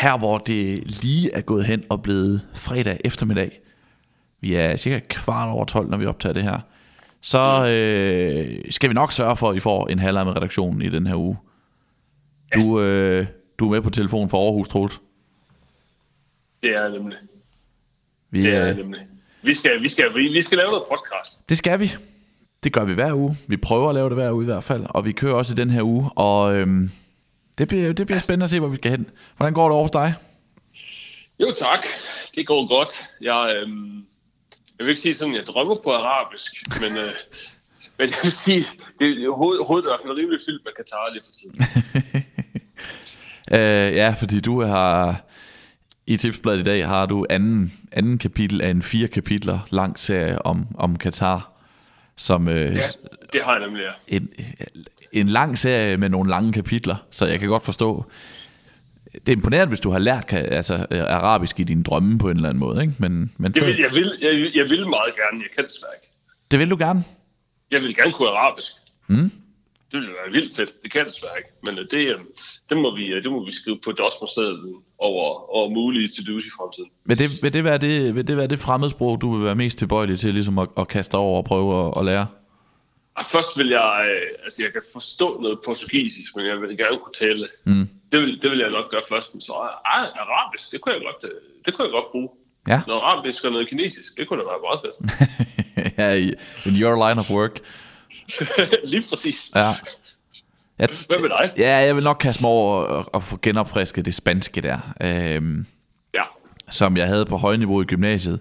her hvor det lige er gået hen og blevet fredag eftermiddag, vi er cirka kvart over 12, når vi optager det her, så øh, skal vi nok sørge for, at I får en halvleg med redaktionen i den her uge. Du, øh, du er med på telefon for Aarhus, Troels. Det er nemlig. Vi, Det er nemlig. Vi skal, vi, skal, vi, vi skal lave noget podcast. Det skal vi. Det gør vi hver uge. Vi prøver at lave det hver uge i hvert fald. Og vi kører også i den her uge. Og øhm, det, bliver, det bliver spændende at se, hvor vi skal hen. Hvordan går det over hos dig? Jo tak, det går godt. Jeg, øhm, jeg vil ikke sige sådan, jeg drømmer på arabisk, men, øh, men jeg vil sige, det, hovedet, hovedet er i hvert fald rimelig fyldt med Katar lige for tiden. Øh, ja, fordi du har... I tipsbladet i dag har du anden, anden kapitel af en fire kapitler lang serie om, om Katar. Som øh, Ja, det har jeg nemlig, ja. en, en lang serie med nogle lange kapitler. Så jeg kan godt forstå... Det er imponerende, hvis du har lært altså, øh, arabisk i dine drømme på en eller anden måde. Ikke? Men, men Jeg vil, jeg, vil, jeg, jeg vil meget gerne, jeg kan desværre ikke. det vil du gerne. Jeg vil gerne kunne arabisk. Mm. Det ville være vildt fedt. Det kan desværre ikke. Men øh, det, øh, det, må vi, øh, det må vi skrive på DOS-museet over, over mulige to-dos i fremtiden. Vil det, vil, det være det, vil det være det fremmedsprog, du vil være mest tilbøjelig til ligesom at, at kaste over og prøve at, at lære? Først vil jeg, øh, altså jeg kan forstå noget portugisisk, men jeg vil gerne kunne tale. Mm. Det vil, det vil jeg nok gøre først, men så ah, arabisk, det kunne jeg godt, det kunne jeg godt bruge. Ja. Noget arabisk og noget kinesisk, det kunne da være meget fedt. ja, in your line of work. Lige præcis. Ja. Jeg, Hvad med dig? ja, jeg vil nok kaste mig over og, og få genopfrisket det spanske der, øhm, Ja. som jeg havde på højniveau i gymnasiet,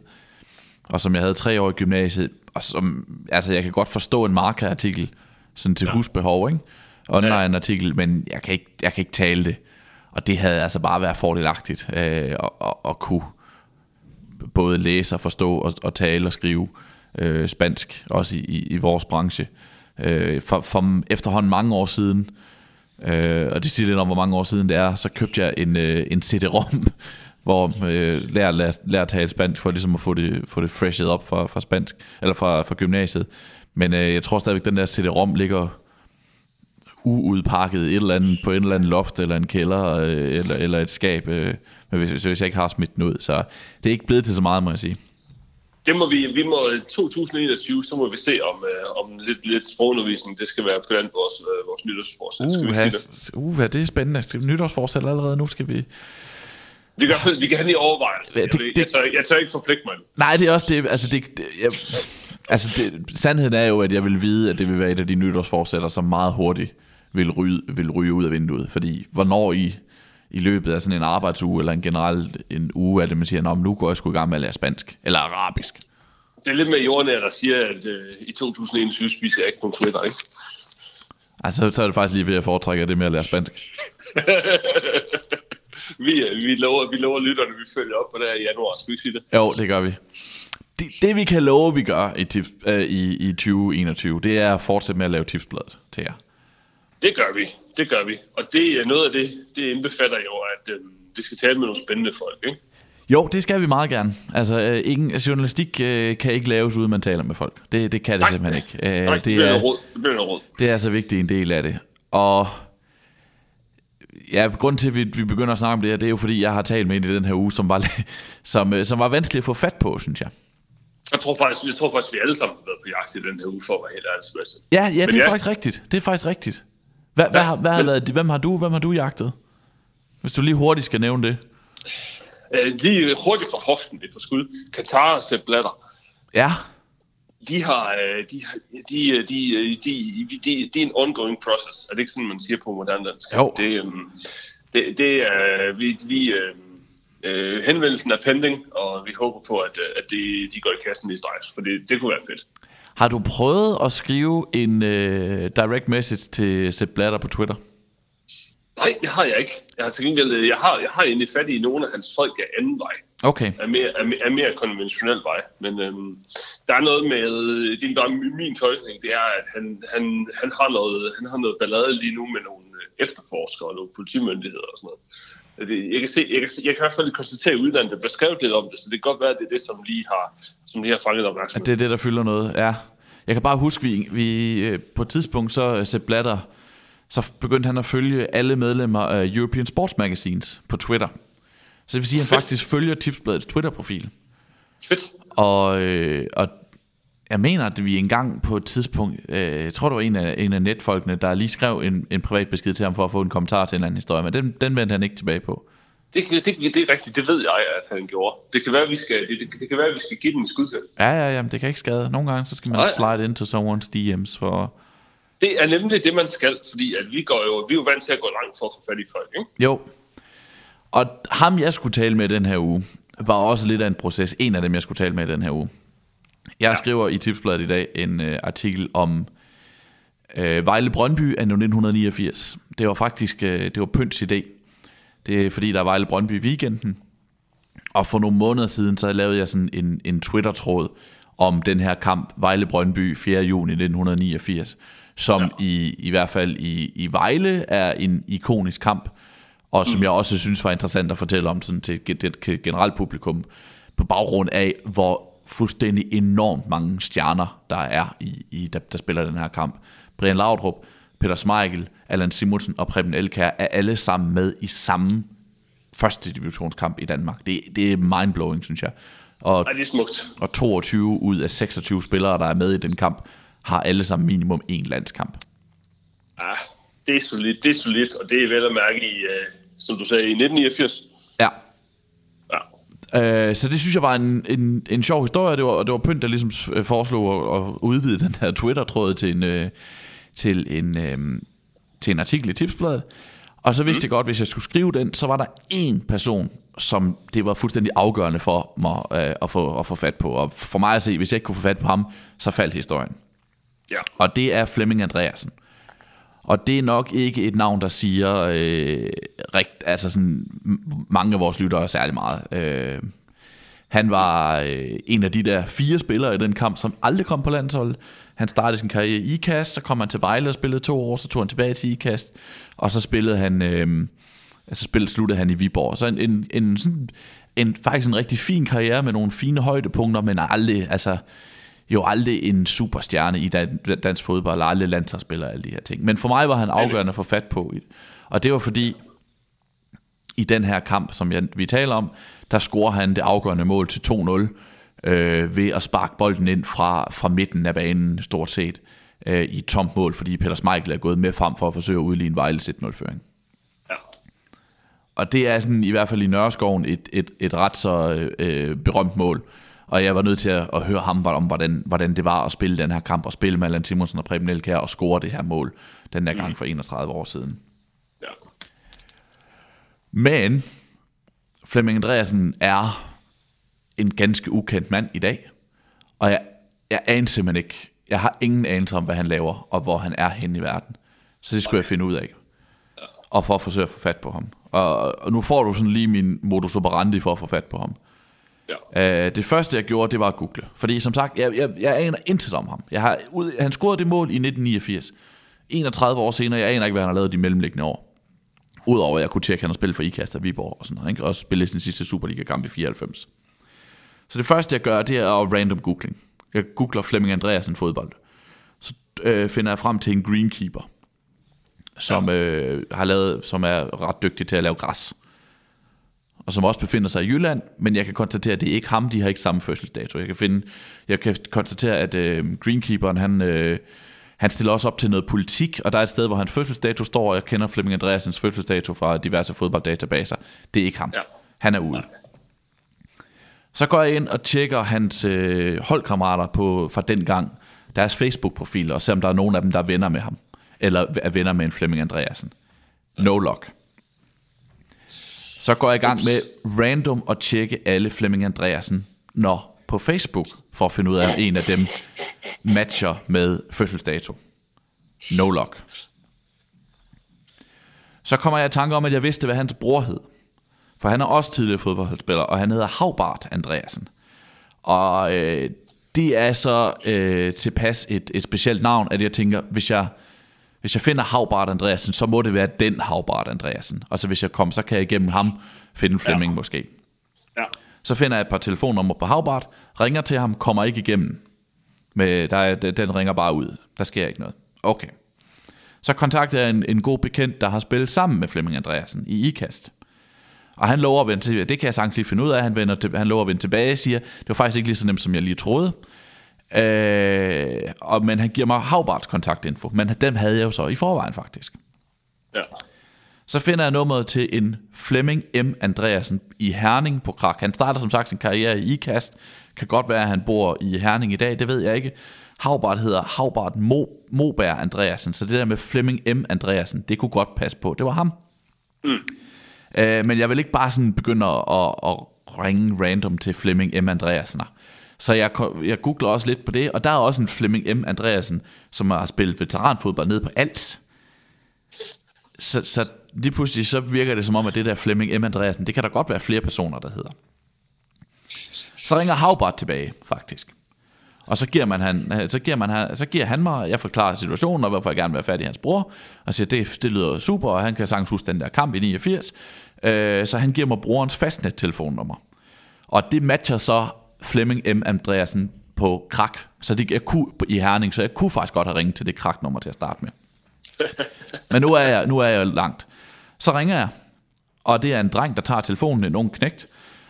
og som jeg havde tre år i gymnasiet, og som, altså jeg kan godt forstå en markeartikel, sådan til ja. husbehov, ikke? Online artikel, men jeg kan, ikke, jeg kan ikke tale det. Og det havde altså bare været fordelagtigt øh, at, at, at kunne både læse og forstå og, og tale og skrive øh, spansk, også i, i, i vores branche. Øh, Øh, for, for efterhånden mange år siden, øh, og det siger lidt om, hvor mange år siden det er, så købte jeg en, øh, en CD-ROM, hvor øh, lærer, lærer, lærer at tale spansk, for ligesom at få det, få det freshet op fra, fra spansk, eller fra, fra gymnasiet. Men øh, jeg tror stadigvæk, den der CD-ROM ligger uudpakket et eller andet, på en eller anden loft, eller en kælder, øh, eller, eller et skab, øh, men hvis, hvis jeg ikke har smidt den ud. Så det er ikke blevet til så meget, må jeg sige. Det må vi, vi må 2021, så må vi se om, øh, om lidt, lidt sprogundervisning, det skal være blandt vores, øh, vores nytårsforsæt. Skal vi sige det? uha, det er spændende. Skal- Nytårsforsæt allerede nu skal vi... Vi kan, vi kan have det i overvejelse. Ja, Jeg, det- det- jeg, tør, jeg tør ikke forpligte mig. Nej, det er også det. Altså, det, det jeg, altså det, sandheden er jo, at jeg vil vide, at det vil være et af de nytårsforsætter, som meget hurtigt vil ryge, vil ryge ud af vinduet. Fordi hvornår i, i løbet af sådan en arbejdsuge, eller en generelt en uge, det, man siger, nu går jeg sgu i gang med at lære spansk, eller arabisk. Det er lidt mere jordnær, der siger, at øh, i 2021 spiser jeg ikke på Twitter, ikke? Altså, så er det faktisk lige ved at foretrække det med at lære spansk. vi, øh, vi, lover, vi lover lytterne, vi følger op på det her i januar. Skal vi ikke sige det? Jo, det gør vi. Det, det vi kan love, vi gør i, tips, øh, i, i 2021, det er at fortsætte med at lave tipsbladet til jer. Det gør vi. Det gør vi. Og det er noget af det, det indbefatter jo, at øh, vi skal tale med nogle spændende folk, ikke? Jo, det skal vi meget gerne. Altså, øh, ingen, journalistik øh, kan ikke laves, uden man taler med folk. Det, det kan det Nej. simpelthen ikke. Øh, Nej, det, det, bliver er, råd. Det bliver råd. det er så vigtig en del af det. Og ja, grund til, at vi, vi begynder at snakke om det her, det er jo, fordi jeg har talt med en i den her uge, som var, som, øh, som var vanskelig at få fat på, synes jeg. Jeg tror faktisk, jeg tror faktisk vi alle sammen har været på jagt i den her uge, for at være helt ærlig. Sebastian. Ja, ja, Men det er ja. faktisk rigtigt. Det er faktisk rigtigt. Hvad, hvad, har, hvad har været, hvem har du, hvem har du jagtet? Hvis du lige hurtigt skal nævne det. Øh, lige hurtigt fra hoften, det på skud. Katar og Sepp Blatter. Ja, de har, øh, de, har- de, øh, de, øh, de, de, de, det er en ongoing process. Er det ikke sådan, man siger på moderne dansk? Jo. Det, det, det er, vi, vi øh, henvendelsen er pending, og vi håber på, at, at de, de går i kassen lige straks, for det, det kunne være fedt. Har du prøvet at skrive en øh, direct message til Sepp Blatter på Twitter? Nej, det har jeg ikke. Jeg har til gengæld, øh, jeg har, jeg har egentlig fat i nogle af hans folk af anden vej. Okay. er mere, er, mere- er mere konventionel vej. Men øhm, der er noget med, det er bare min tolkning, det er, at han, han, han, har noget, han har noget ballade lige nu med nogle øh, efterforskere og nogle politimyndigheder og sådan noget. Jeg, kan se, jeg, kan se, jeg kan i hvert fald konstatere i udlandet, der bliver skrevet lidt om det, så det kan godt være, at det er det, som lige har, som lige har fanget At opmærksomhed. det er det, der fylder noget, ja. Jeg kan bare huske, vi, vi øh, på et tidspunkt, så øh, Sepp Blatter, så begyndte han at følge alle medlemmer af European Sports Magazines på Twitter. Så det vil sige, at han faktisk følger Tipsbladets Twitter-profil. Fedt. Og, øh, og jeg mener, at vi engang på et tidspunkt, øh, jeg tror det var en af, en af netfolkene, der lige skrev en, en privat besked til ham for at få en kommentar til en eller anden historie, men den, den vendte han ikke tilbage på. Det, det, det, det er rigtigt, det ved jeg, at han gjorde. Det kan være, at vi skal, det, det, det kan være, at vi skal give den en skud til. Ja, ja, ja, men det kan ikke skade. Nogle gange, så skal man Nej. slide into someone's DM's for... Det er nemlig det, man skal, fordi at vi, går jo, vi er jo vant til at gå langt for at få fat i folk, ikke? Jo. Og ham, jeg skulle tale med den her uge, var også lidt af en proces. En af dem, jeg skulle tale med den her uge. Jeg ja. skriver i Tipsbladet i dag en øh, artikel om øh, Vejle Brøndby af 1989. Det var faktisk øh, det var Pøns idé. Det er fordi, der er Vejle Brøndby i weekenden. Og for nogle måneder siden, så lavede jeg sådan en, en Twitter-tråd om den her kamp, Vejle Brøndby 4. juni 1989, som ja. i, i hvert fald i, i Vejle er en ikonisk kamp, og som mm. jeg også synes var interessant at fortælle om sådan til et generelt publikum, på baggrund af, hvor fuldstændig enormt mange stjerner, der er i, i der, der spiller den her kamp. Brian Laudrup, Peter Smeichel, Allan Simonsen og Preben Elkær er alle sammen med i samme første divisionskamp i Danmark. Det, det er mindblowing, synes jeg. Og, Ej, det er smukt. og 22 ud af 26 spillere, der er med i den kamp, har alle sammen minimum én landskamp. Ja, det er solidt, det er solidt, og det er vel at mærke i, uh, som du sagde, i 1989. Øh, så det synes jeg var en, en, en sjov historie. Det var, det var Pynt, der ligesom øh, foreslog at, at udvide den her Twitter-tråd til en, øh, til en, øh, til en artikel i Tipsbladet. Og så vidste jeg godt, hvis jeg skulle skrive den, så var der en person, som det var fuldstændig afgørende for mig øh, at, få, at få fat på. Og for mig at se, hvis jeg ikke kunne få fat på ham, så faldt historien. ja. Og det er Flemming Andreasen. Og det er nok ikke et navn, der siger øh, rigt, altså sådan, mange af vores lyttere særlig meget. Øh, han var øh, en af de der fire spillere i den kamp, som aldrig kom på landsholdet. Han startede sin karriere i IKAST, så kom han til Vejle og spillede to år, så tog han tilbage til IKAST, og så spillede han, øh, altså spillede, sluttede han i Viborg. Så en, en, en, sådan, en, faktisk en rigtig fin karriere med nogle fine højdepunkter, men aldrig, altså, jo aldrig en superstjerne i dan- dansk fodbold, og aldrig landsholdsspiller og alle de her ting. Men for mig var han afgørende at få fat på. Og det var fordi, i den her kamp, som jeg, vi taler om, der scorer han det afgørende mål til 2-0 øh, ved at sparke bolden ind fra, fra midten af banen stort set øh, i et tomt mål, fordi Peter Schmeichel er gået med frem for at forsøge at udligne Vejles 1-0-føring. ja. Og det er sådan i hvert fald i Nørreskoven et, et, et ret så øh, berømt mål. Og jeg var nødt til at, at høre ham om, hvordan, hvordan det var at spille den her kamp, og spille med Allan Simonsen og Preben Elkær og score det her mål den der gang for 31 år siden. ja. Men Flemming Andreasen er en ganske ukendt mand i dag, og jeg, jeg aner simpelthen ikke, jeg har ingen anelse om, hvad han laver, og hvor han er henne i verden. Så det skulle jeg finde ud af. Og for at forsøge at få fat på ham. Og, og nu får du sådan lige min modus operandi for at få fat på ham. Ja. Uh, det første jeg gjorde, det var at google. Fordi som sagt, jeg, jeg, jeg aner intet om ham. Jeg har, ud, han scorede det mål i 1989. 31 år senere, jeg aner ikke, hvad han har lavet de mellemliggende år. Udover at jeg kunne tjekke, at han har spillet for IKAST og Viborg og sådan noget. Ikke? Og spille sin sidste Superliga-kamp i 94. Så det første jeg gør, det er at random googling. Jeg googler Flemming Andreasen fodbold. Så øh, finder jeg frem til en greenkeeper, som, øh, har lavet, som er ret dygtig til at lave græs og som også befinder sig i Jylland, men jeg kan konstatere, at det er ikke ham, de har ikke samme fødselsdato. Jeg kan, finde, jeg kan konstatere, at øh, greenkeeperen, han, øh, han stiller også op til noget politik, og der er et sted, hvor hans fødselsdato står, og jeg kender Flemming Andreasens fødselsdato fra diverse fodbolddatabaser. Det er ikke ham. Ja. Han er ude. Så går jeg ind og tjekker hans øh, holdkammerater på, fra den gang, deres Facebook-profiler, og ser om der er nogen af dem, der er venner med ham, eller er venner med en Flemming Andreasen. No luck. Så går jeg i gang med random at tjekke alle Flemming Andreasen, når på Facebook, for at finde ud af, om en af dem matcher med fødselsdato. No luck. Så kommer jeg i tanke om, at jeg vidste, hvad hans bror hed. For han er også tidligere fodboldspiller, og han hedder Havbart Andreasen. Og øh, det er så øh, tilpas et, et specielt navn, at jeg tænker, hvis jeg, hvis jeg finder Havbart Andreasen, så må det være den Havbart Andreasen. Og så hvis jeg kommer, så kan jeg igennem ham finde Flemming ja. måske. ja. Så finder jeg et par telefonnumre på Havbart, ringer til ham, kommer ikke igennem. Med, der er, den ringer bare ud. Der sker ikke noget. Okay. Så kontakter jeg en, en god bekendt, der har spillet sammen med Flemming Andreasen i IKAST. Og han lover at vende tilbage, det kan jeg sagtens lige finde ud af, han, vender til, han lover at vende tilbage og siger, det var faktisk ikke lige så nemt, som jeg lige troede. Øh, og, men han giver mig Havbarts kontaktinfo, men den havde jeg jo så i forvejen faktisk. Ja. Så finder jeg nummeret til en Flemming M. Andreasen i Herning på Krak. Han starter som sagt sin karriere i IKAST. Kan godt være, at han bor i Herning i dag, det ved jeg ikke. Havbart hedder Havbart Mo, Moberg Andreasen, så det der med Flemming M. Andreasen, det kunne godt passe på. Det var ham. Mm. Øh, men jeg vil ikke bare sådan begynde at, at, at ringe random til Flemming M. Andreasen. Så jeg, jeg googler også lidt på det, og der er også en Flemming M. Andreasen, som har spillet veteranfodbold ned på alt. Så, så lige pludselig så virker det som om, at det der Flemming M. Andreasen, det kan der godt være flere personer, der hedder. Så ringer Havbart tilbage, faktisk. Og så giver, man han, så, giver man, så giver han mig, jeg forklarer situationen, og hvorfor jeg gerne vil være færdig hans bror, og siger, det, det lyder super, og han kan sagtens huske den der kamp i 89. Øh, så han giver mig brorens fastnet-telefonnummer. Og det matcher så Flemming M. Andreasen på krak. Så det, jeg kunne, i Herning, så jeg kunne faktisk godt have ringet til det kraknummer til at starte med. Men nu er jeg, nu er jeg langt. Så ringer jeg, og det er en dreng, der tager telefonen, en ung knægt,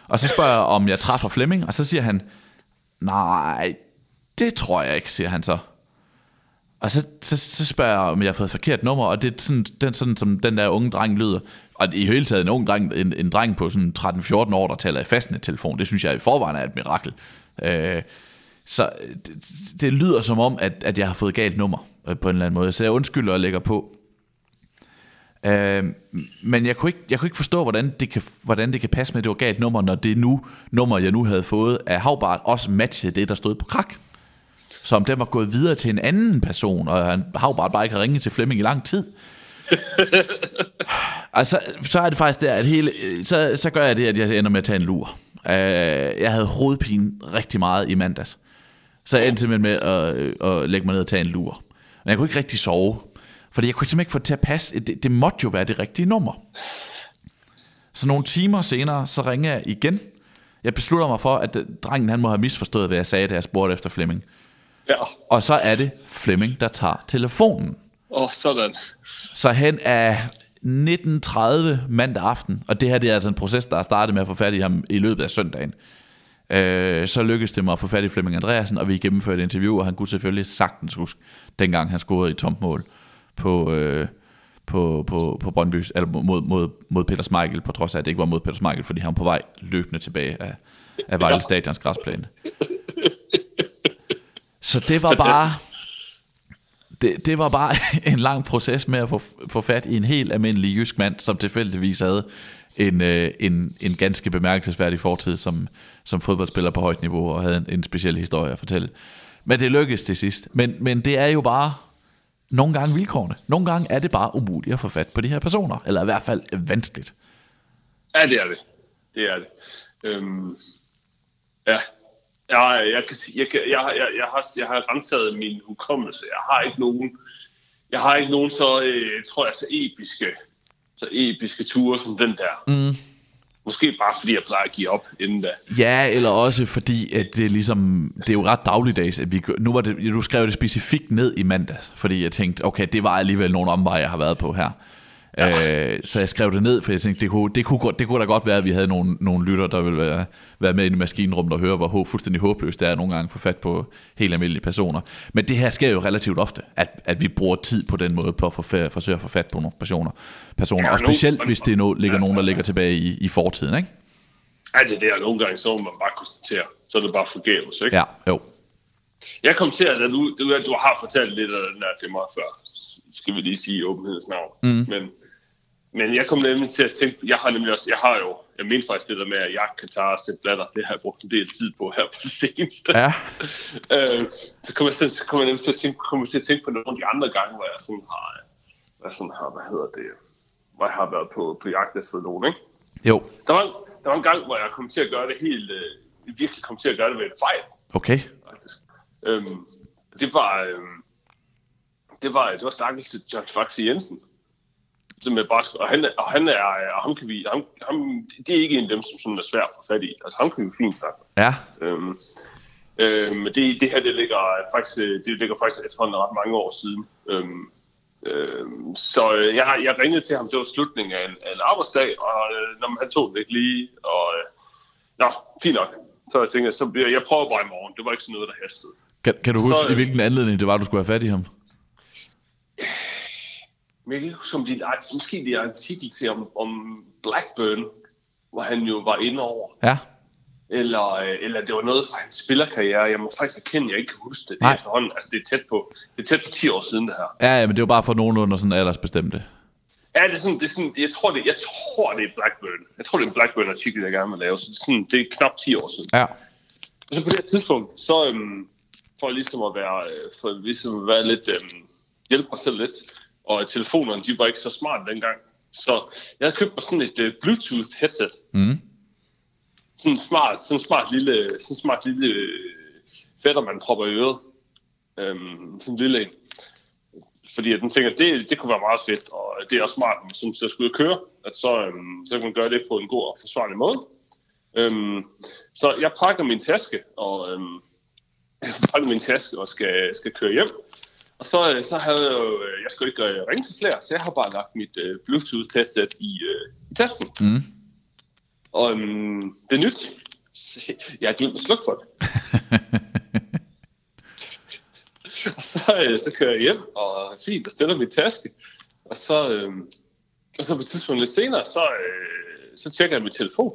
og så spørger jeg, om jeg træffer Flemming, og så siger han, nej, det tror jeg ikke, siger han så. Og så, så, så spørger jeg, om jeg har fået forkert nummer, og det er sådan, den, sådan som den der unge dreng lyder. Og i hele taget en ung dreng, en, en dreng på sådan 13-14 år, der taler i fastnet-telefon, det synes jeg i forvejen er et mirakel. Øh, så det, det lyder som om, at, at jeg har fået galt nummer øh, på en eller anden måde. Så jeg undskylder og lægger på. Øh, men jeg kunne, ikke, jeg kunne ikke forstå, hvordan det, kan, hvordan det kan passe med, at det var galt nummer, når det nu nummer, jeg nu havde fået af Havbart, også matchede det, der stod på krak. Så om den var gået videre til en anden person, og han Havbart bare ikke har ringet til Flemming i lang tid altså, så er det faktisk der, at hele, så, så gør jeg det, at jeg ender med at tage en lur. Uh, jeg havde hovedpine rigtig meget i mandags. Så jeg endte simpelthen med at, at lægge mig ned og tage en lur. Men jeg kunne ikke rigtig sove. Fordi jeg kunne simpelthen ikke få det til at passe. Det, det måtte jo være det rigtige nummer. Så nogle timer senere, så ringer jeg igen. Jeg beslutter mig for, at drengen han må have misforstået, hvad jeg sagde, da jeg spurgte efter Flemming. Ja. Og så er det Flemming, der tager telefonen. Åh, oh, sådan. Så hen er 19.30 mandag aften, og det her det er altså en proces, der er startet med at få fat i ham i løbet af søndagen. Øh, så lykkedes det mig at få fat i Flemming Andreasen, og vi gennemførte et interview, og han kunne selvfølgelig sagtens huske, dengang han scorede i tomt mål på, øh, på, på, på Brøndby, eller mod, mod, mod Peter Smeichel, på trods af, at det ikke var mod Peter Smeichel, fordi han var på vej løbende tilbage af, af Vejle Stadions græsplæne. Så det var bare det, det var bare en lang proces med at få, få fat i en helt almindelig jysk mand, som tilfældigvis havde en, øh, en, en ganske bemærkelsesværdig fortid som, som fodboldspiller på højt niveau, og havde en, en speciel historie at fortælle. Men det lykkedes til sidst. Men, men det er jo bare nogle gange vilkårene. Nogle gange er det bare umuligt at få fat på de her personer, eller i hvert fald vanskeligt. Ja, det er det. Det er det. Øhm, ja, jeg, jeg, kan sige, jeg, jeg, jeg, jeg, har, jeg har renset min hukommelse. Jeg har ikke nogen, jeg har ikke nogen så, øh, tror jeg, så episke, så episke ture som den der. Mm. Måske bare fordi jeg plejer at give op inden da. Ja, eller også fordi, at det er ligesom, det er jo ret dagligdags, at vi, nu var det, du skrev det specifikt ned i mandags, fordi jeg tænkte, okay, det var alligevel nogle omveje, jeg har været på her. Øh, så jeg skrev det ned, for jeg tænkte, det kunne, det kunne, det kunne da godt være, at vi havde nogle, nogle lytter, der ville være, være med i maskinrummet og høre, hvor hå, fuldstændig håbløst det er nogle gange få fat på helt almindelige personer. Men det her sker jo relativt ofte, at, at vi bruger tid på den måde på at for, forsøge at få fat på nogle personer. personer. Ja, og specielt, hvis det er no, ligger ja, nogen, der ligger tilbage i, i fortiden, ikke? Ja, det der nogle gange, så må man bare konstatere, så er det bare forgæves, ikke? Ja, jo. Jeg kom til, at du, du, du har fortalt lidt af den der til mig før, skal vi lige sige i åbenhedens navn. Mm. Men men jeg kom nemlig til at tænke, jeg har nemlig også, jeg har jo, jeg mener faktisk det der med at jagte Katar og sætte blatter, det har jeg brugt en del tid på her på det seneste. Ja. øh, så kommer jeg, så kommer jeg nemlig til at tænke, kommer til at tænke på nogle af de andre gange, hvor jeg sådan har, hvad sådan har, hvad hedder det, hvor jeg har været på, på jagt efter nogen, ikke? Jo. Der var, der var en gang, hvor jeg kom til at gøre det helt, øh, virkelig kom til at gøre det med en fejl. Okay. Faktisk. Øhm, det var, øhm, det var, det var stakkels John Faxe Jensen som er bare, og han, og han er, og ham kan vi, ham, ham, det er ikke en af dem, som sådan er svært at få fat i. Altså ham kan vi fint snakke. Ja. Øhm, øhm, det, det her, det ligger faktisk, det ligger faktisk efterhånden ret mange år siden. Øhm, Øh, så øh, jeg, jeg ringede til ham, det var slutningen af en, af en arbejdsdag, og øh, når han tog det ikke lige, og øh, nå, fint nok. Så jeg tænkte, så bliver, jeg prøver bare i morgen. Det var ikke sådan noget, der hastede. Kan, kan du huske, Så, i øh, hvilken anledning det var, du skulle have fat i ham? Jeg kan ikke huske, om det er, måske det er en artikel til om, om Blackburn, hvor han jo var inde over. Ja. Eller, øh, eller det var noget fra hans spillerkarriere. Jeg må faktisk erkende, at jeg ikke kan huske det. Det er, efterhånden, altså, det er tæt på, det er tæt på 10 år siden, det her. Ja, ja, men det var bare for nogenlunde sådan aldersbestemte. Ja, det er sådan, det er sådan, jeg tror, det, jeg tror, det er Blackburn. Jeg tror, det er en Blackburn-artikel, jeg gerne vil lave. Så det er, sådan, det er knap 10 år siden. Ja. Og så på det her tidspunkt, så øhm, for ligesom at være, øh, for ligesom at være lidt, øhm, hjælpe mig selv lidt, og telefonerne, de var ikke så smarte dengang. Så jeg havde købt mig sådan et øh, Bluetooth headset. Mm. Sådan en smart, sådan en smart lille, sådan en smart lille øh, fætter, man propper i øret. Øhm, sådan en lille en. Fordi at den tænker, det, det kunne være meget fedt, og det er også smart, skal ud og køre, at så, øhm, så kan man gøre det på en god og forsvarlig måde. Øhm, så jeg pakker min taske, og øhm, jeg pakker min taske og skal, skal køre hjem. Og så, øh, så havde jeg jo, øh, jeg skulle ikke øh, ringe til flere, så jeg har bare lagt mit øh, Bluetooth headset i, øh, i tasken. Mm. Og øhm, det er nyt. Jeg har glemt at slukke for det. og så, øh, så kører jeg hjem, og fint, og stiller min taske. Og så, øh, og så på et tidspunkt lidt senere, så, øh, så tjekker jeg min telefon.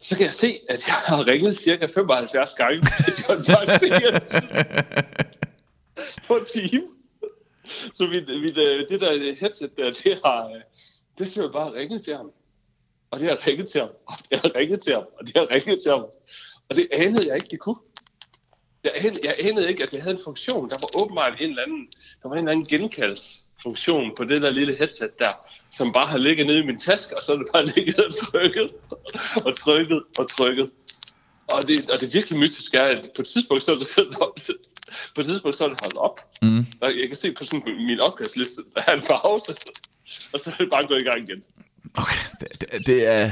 Så kan jeg se, at jeg har ringet cirka 75 gange til John Faxias på en time. Så mit, mit, øh, det der headset der, det har, øh, det ser bare ringet til ham. Og det har ringet til ham, og det har ringet til ham, og det har ringet til ham. Og det anede jeg ikke, det kunne. Jeg anede, jeg anede ikke, at det havde en funktion. Der var åbenbart en eller anden, der var en eller anden genkaldsfunktion på det der lille headset der, som bare har ligget nede i min taske, og så er det bare ligget og trykket, og trykket, og trykket. Og det, og det virkelig mystiske er, at på et tidspunkt, så er det, så, på et tidspunkt, så er det holdt op. Mm. Og jeg kan se på sådan min opkastliste, der er en pause, og så er det bare gået i gang igen. Okay, det, det, det er...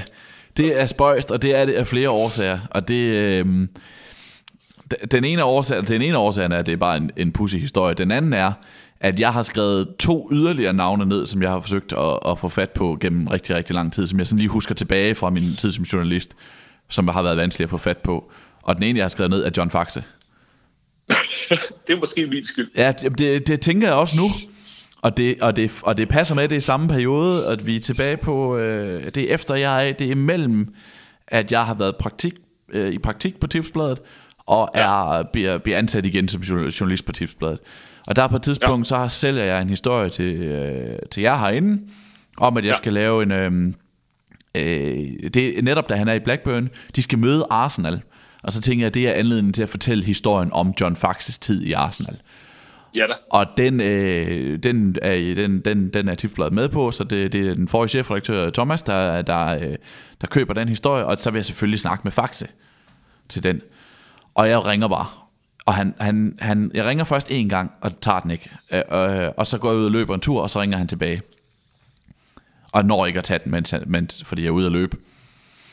Det er spøjst, og det er det af flere årsager. Og det, d- den ene årsag, den ene årsag er, at det er bare en, en pussy historie. Den anden er, at jeg har skrevet to yderligere navne ned, som jeg har forsøgt at, at få fat på gennem rigtig, rigtig lang tid, som jeg sådan lige husker tilbage fra min tid som journalist, som har været vanskeligt at få fat på. Og den ene, jeg har skrevet ned, er John Faxe. det er måske min skyld. Ja, det, det, det tænker jeg også nu. Og det, og, det, og det passer med, det er i samme periode, at vi er tilbage på, øh, det er efter jeg, det er imellem, at jeg har været praktik, øh, i praktik på Tipsbladet, og er, bliver, bliver ansat igen som journal- journalist på Tipsbladet. Og der på et tidspunkt, ja. så sælger jeg en historie til, øh, til jer herinde, om at jeg ja. Ja. skal lave en... Øh, øh, det er netop da han er i Blackburn, de skal møde Arsenal. Og så tænker jeg, at det er anledningen til at fortælle historien om John Faxes tid i Arsenal. Ja da. Og den, øh, den, er, den, den, den er tipsbladet med på, så det, det er den forrige chefredaktør Thomas, der, der, øh, der køber den historie, og så vil jeg selvfølgelig snakke med Faxe til den. Og jeg ringer bare. Og han, han, han, jeg ringer først en gang, og tager den ikke. Øh, øh, og så går jeg ud og løber en tur, og så ringer han tilbage. Og når ikke at tage den, mens, mens, fordi jeg er ude at løbe.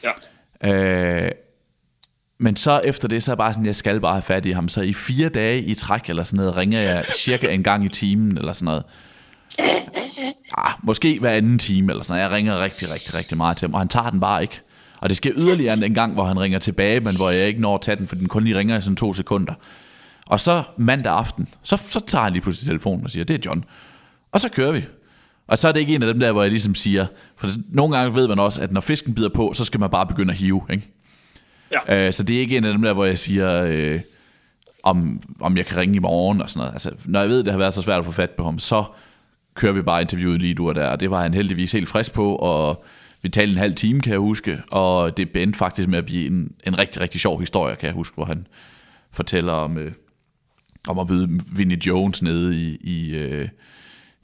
Ja. Øh, men så efter det, så er jeg bare sådan, jeg skal bare have fat i ham. Så i fire dage i træk eller sådan noget, ringer jeg cirka en gang i timen eller sådan noget. Ah, måske hver anden time eller sådan noget. Jeg ringer rigtig, rigtig, rigtig meget til ham, og han tager den bare ikke. Og det sker yderligere en gang, hvor han ringer tilbage, men hvor jeg ikke når at tage den, for den kun lige ringer i sådan to sekunder. Og så mandag aften, så, så tager han lige pludselig telefonen og siger, det er John. Og så kører vi. Og så er det ikke en af dem der, hvor jeg ligesom siger, for nogle gange ved man også, at når fisken bider på, så skal man bare begynde at hive, ikke? Ja. Øh, så det er ikke en af dem der, hvor jeg siger, øh, om, om jeg kan ringe i morgen og sådan noget. Altså, når jeg ved, det har været så svært at få fat på ham, så kører vi bare interviewet lige nu og der. Og det var han heldigvis helt frisk på, og vi talte en halv time, kan jeg huske. Og det endte faktisk med at blive en, en rigtig, rigtig sjov historie, kan jeg huske, hvor han fortæller om, øh, om at vide Vinnie Jones nede i, i, øh,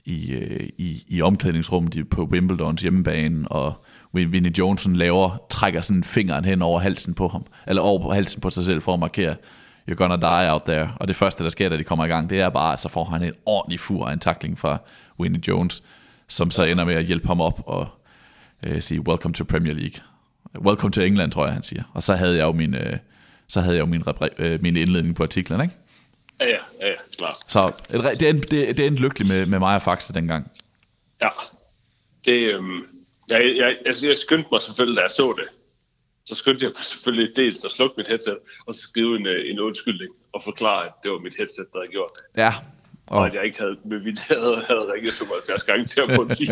i, øh, i, i omklædningsrummet på Wimbledons hjemmebane, og Vinnie Johnson laver, trækker sådan fingeren hen over halsen på ham, eller over på halsen på sig selv for at markere, you're gonna die out there. Og det første, der sker, da de kommer i gang, det er bare, at så får han en ordentlig fur af en takling fra Winnie Jones, som så ender med at hjælpe ham op og øh, sige, welcome to Premier League. Welcome to England, tror jeg, han siger. Og så havde jeg jo min, øh, så havde jeg jo min, øh, min indledning på artiklen, ikke? Ja, ja, ja, ja klart. Så det, det, endte, det, det endte lykkeligt med, med mig og Faxe dengang. Ja, det, øhm, jeg, jeg, altså, jeg skyndte mig selvfølgelig, da jeg så det. Så skyndte jeg mig selvfølgelig dels at slukke mit headset, og så skrive en, øh, en undskyldning og forklare, at det var mit headset, der havde gjort det. Ja. Og, og at jeg ikke havde med vildt havde, havde ringet 75 gange til at politi.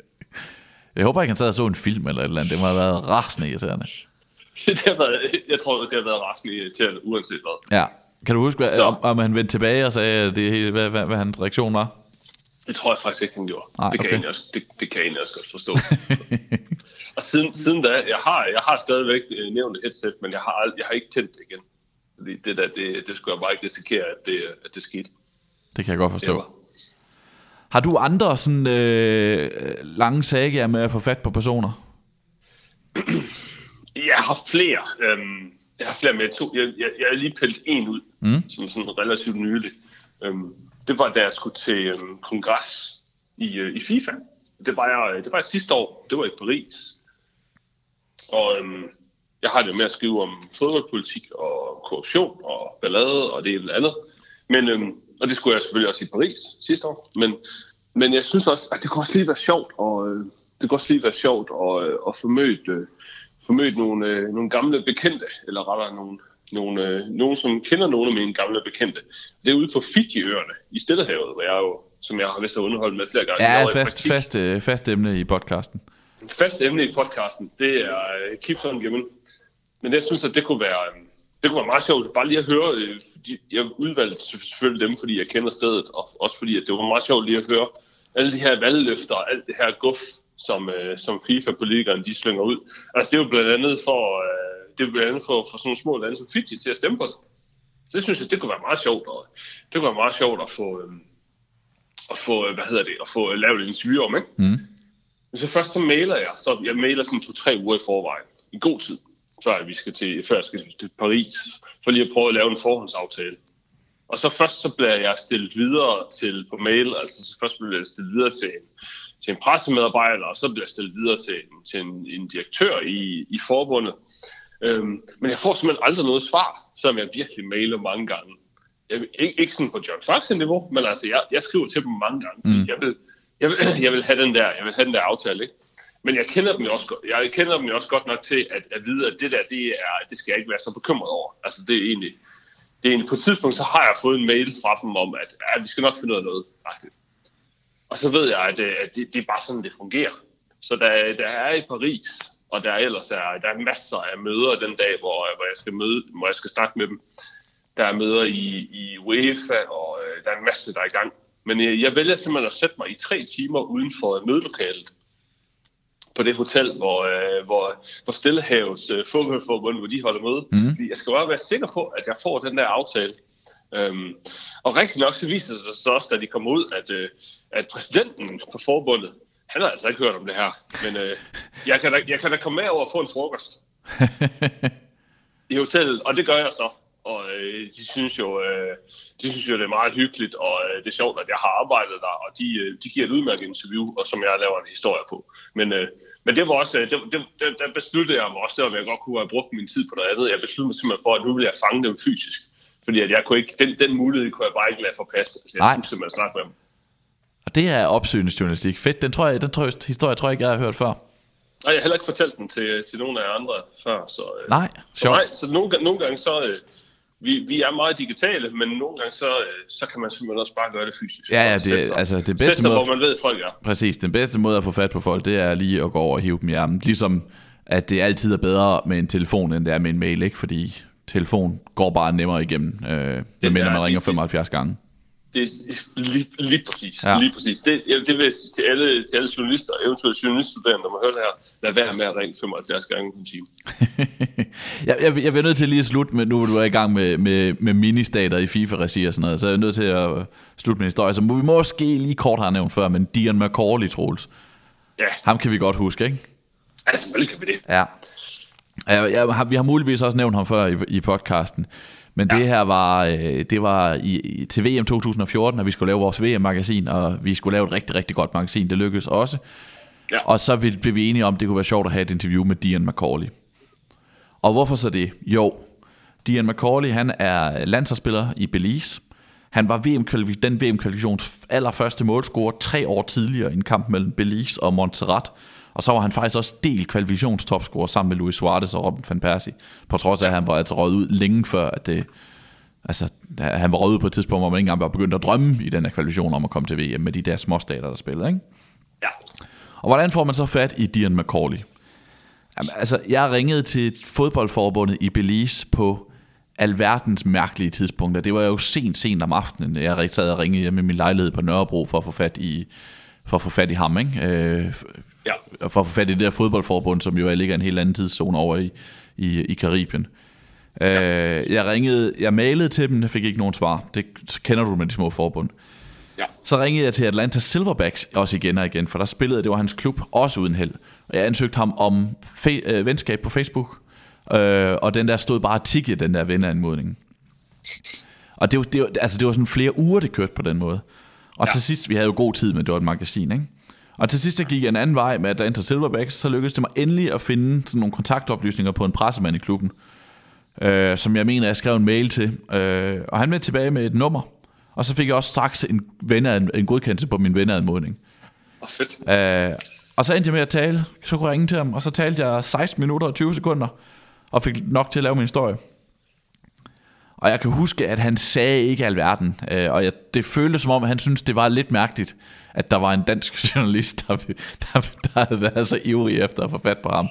jeg håber ikke, han sad og så en film eller et eller andet. Det må have været rasende irriterende. det har været, jeg tror, det har været rasende irriterende, uanset hvad. Ja. Kan du huske, hvad, om, om han vendte tilbage og sagde, det, hele, hvad, hvad, hvad hans reaktion var? Det tror jeg faktisk ikke, han gjorde. Nej, det, kan jeg også, det, det kan jeg egentlig også godt forstå. og siden, siden da, jeg har, jeg har stadigvæk øh, nævnt et headset, men jeg har, jeg har ikke tændt det igen. Fordi det der, det, det skulle jeg bare ikke risikere, at det, at det skete. Det kan jeg godt forstå. Har du andre sådan øh, lange sager med at få fat på personer? Jeg har flere. Øhm, jeg har flere med. Tog, jeg, jeg, jeg har lige pillet en ud, mm. som er sådan relativt nylig. Øhm, det var, da jeg skulle til øhm, kongres i, øh, i FIFA. Det var, jeg, det var jeg sidste år. Det var i Paris. Og øhm, jeg har det med at skrive om fodboldpolitik og korruption og ballade og det eller andet. Men, øhm, og det skulle jeg selvfølgelig også i Paris sidste år. Men, men jeg synes også, at det kunne også lige være sjovt. Og, øh, det kunne også lige være sjovt at, øh, at få mødt, øh, få mødt nogle, øh, nogle gamle bekendte, eller rettere nogle, nogle, øh, nogen, som kender nogle af mine gamle bekendte. Det er ude på Fiji-øerne i Stillehavet, hvor jeg jo, som jeg har vist har underholdt med flere gange. Ja, fast, fast, øh, fast emne i podcasten. Fast emne i podcasten, det er uh, Keep on Given. Men jeg synes, at det kunne være, um, det kunne være meget sjovt, bare lige at høre, uh, fordi jeg udvalgte selvfølgelig dem, fordi jeg kender stedet, og også fordi at det var meget sjovt lige at høre alle de her valgløfter, og alt det her guf, som, uh, som FIFA-politikerne de slynger ud. Altså det er jo blandt andet for, uh, det er blandt andet for, for sådan nogle små lande som Fiji til at stemme på sig. Så det synes jeg, det kunne være meget sjovt, og det kunne være meget sjovt at få, um, at få, øh, hvad hedder det, at få lavet et interview om, ikke? Mm. Men så først så mailer jeg, så jeg mailer sådan to-tre uger i forvejen, i god tid, før vi skal til, før jeg skal til Paris, for lige at prøve at lave en forhåndsaftale. Og så først så bliver jeg stillet videre til på mail, altså så først bliver jeg stillet videre til en, til en pressemedarbejder, og så bliver jeg stillet videre til, til en, en direktør i, i forbundet. Øhm, men jeg får simpelthen aldrig noget svar, selvom jeg virkelig mailer mange gange. Jeg, ikke, ikke sådan på John Fox niveau, men altså jeg, jeg skriver til dem mange gange. Mm. Jeg, vil, jeg, vil, jeg vil have den der, jeg vil have den der aftale, ikke? Men jeg kender dem jo også jeg kender dem jo også godt nok til at, at vide, at det der, det, er, det skal jeg ikke være så bekymret over. Altså det er egentlig, det er egentlig, på et tidspunkt, så har jeg fået en mail fra dem om, at ja, vi skal nok finde ud af noget. Agtigt. Og så ved jeg, at, at det, det er bare sådan, det fungerer. Så der, der er i Paris, og der ellers er, der er masser af møder den dag, hvor, hvor, jeg skal møde, hvor jeg skal snakke med dem. Der er møder i, i UEFA, og øh, der er en masse, der er i gang. Men øh, jeg vælger simpelthen at sætte mig i tre timer uden for mødelokalet på det hotel, hvor, øh, hvor, hvor Stillehavets øh, fodboldforbund, hvor de holder møde. Mm. Jeg skal bare være sikker på, at jeg får den der aftale. Øhm, og rigtig nok så viser det sig så også, da de kommer ud, at, øh, at præsidenten for forbundet, han har altså ikke hørt om det her. Men øh, jeg, kan da, jeg kan da komme med over og få en frokost i hotellet, og det gør jeg så. Og øh, de synes jo, øh, de synes jo, det er meget hyggeligt, og øh, det er sjovt, at jeg har arbejdet der, og de, øh, de giver et udmærket interview, og som jeg laver en historie på. Men, øh, men det var også, øh, det, det, det, der besluttede jeg mig også, selvom jeg godt kunne have brugt min tid på noget andet. Jeg besluttede mig simpelthen for, at nu vil jeg fange dem fysisk. Fordi at jeg kunne ikke, den, den mulighed kunne jeg bare ikke lade forpasse. Altså, jeg Nej. skulle simpelthen snakke med dem. Og det er opsøgende journalistik. Fedt, den, tror jeg, den tror jeg, historie tror jeg ikke, jeg har hørt før. Nej, jeg har heller ikke fortalt den til, til nogen af jer andre før. Så, øh, Nej, så, nej, så nogle, nogle gange så... Øh, vi, vi er meget digitale, men nogle gange så, øh, så kan man simpelthen også bare gøre det fysisk. Ja, ja, det, altså, det bedste sig, måde, hvor man ved, folk er. præcis, den bedste måde at få fat på folk, det er lige at gå over og hive dem i armen. Ligesom, at det altid er bedre med en telefon, end det er med en mail, ikke? Fordi telefon går bare nemmere igennem, øh, medmindre man ringer de- 75 gange. Det er lige, lige præcis. Ja. Ja. Lige præcis. Det, ja, det vil jeg sige til alle, til alle journalister, eventuelt journaliststuderende, der må høre det her, lad være med at ringe 75 gange på time. jeg, jeg, jeg bliver nødt til lige at slutte med, nu hvor du er i gang med, med, med ministater i FIFA-regi og sådan noget, så jeg er nødt til at slutte med en historie, som vi måske lige kort har nævnt før, men Dion McCauley, Troels. Ja, Ham kan vi godt huske, ikke? altså selvfølgelig kan vi det. Ja. Jeg, jeg, har- vi har muligvis også nævnt ham før i, i podcasten, men ja. det her var, øh, det var i, til VM 2014, at vi skulle lave vores VM-magasin, og vi skulle lave et rigtig, rigtig godt magasin. Det lykkedes også. Ja. Og så blev vi enige om, at det kunne være sjovt at have et interview med Dion McCauley. Og hvorfor så det? Jo, Dian McCauley, han er landsholdsspiller i Belize. Han var VM den VM-kvalifikations allerførste målscorer tre år tidligere i en kamp mellem Belize og Montserrat. Og så var han faktisk også del kvalifikationstopscorer sammen med Luis Suarez og Robin van Persie. På trods af, at han var altså røget ud længe før, at det, altså, han var røget ud på et tidspunkt, hvor man ikke engang var begyndt at drømme i den her kvalifikation om at komme til VM med de der små stater, der spillede. Ikke? Ja. Og hvordan får man så fat i Dian McCauley? Jamen, altså, jeg ringede til fodboldforbundet i Belize på alverdens mærkelige tidspunkter. Det var jo sent, sent om aftenen. Jeg sad og ringede hjemme i min lejlighed på Nørrebro for at få fat i, for at få fat i ham, ikke? Øh, ja. For at få fat i det der fodboldforbund, som jo ligger en helt anden tidszone over i, i, i Karibien. Ja. Øh, jeg ringede, jeg mailede til dem, jeg fik ikke nogen svar. Det kender du med de små forbund. Ja. Så ringede jeg til Atlanta Silverbacks også igen og igen, for der spillede, det var hans klub, også uden held. Og jeg ansøgte ham om fe- øh, venskab på Facebook, øh, og den der stod bare tikke den der venneanmodning. Og det var, det, var, altså det var sådan flere uger, det kørte på den måde. Og ja. til sidst, vi havde jo god tid med, det var et magasin, ikke? Og til sidst så gik jeg en anden vej med Atlanta Silverbacks, så lykkedes det mig endelig at finde sådan nogle kontaktoplysninger på en pressemand i klubben, øh, som jeg mener, jeg skrev en mail til. Øh, og han vendte tilbage med et nummer, og så fik jeg også straks en, venner, en godkendelse på min venneanmodning. Oh, fedt. Øh, og så endte jeg med at tale, så kunne jeg ringe til ham, og så talte jeg 16 minutter og 20 sekunder, og fik nok til at lave min historie. Og jeg kan huske, at han sagde ikke alverden, øh, og jeg, det føltes som om, at han synes det var lidt mærkeligt, at der var en dansk journalist, der, der, der havde været så ivrig efter at få fat på ham.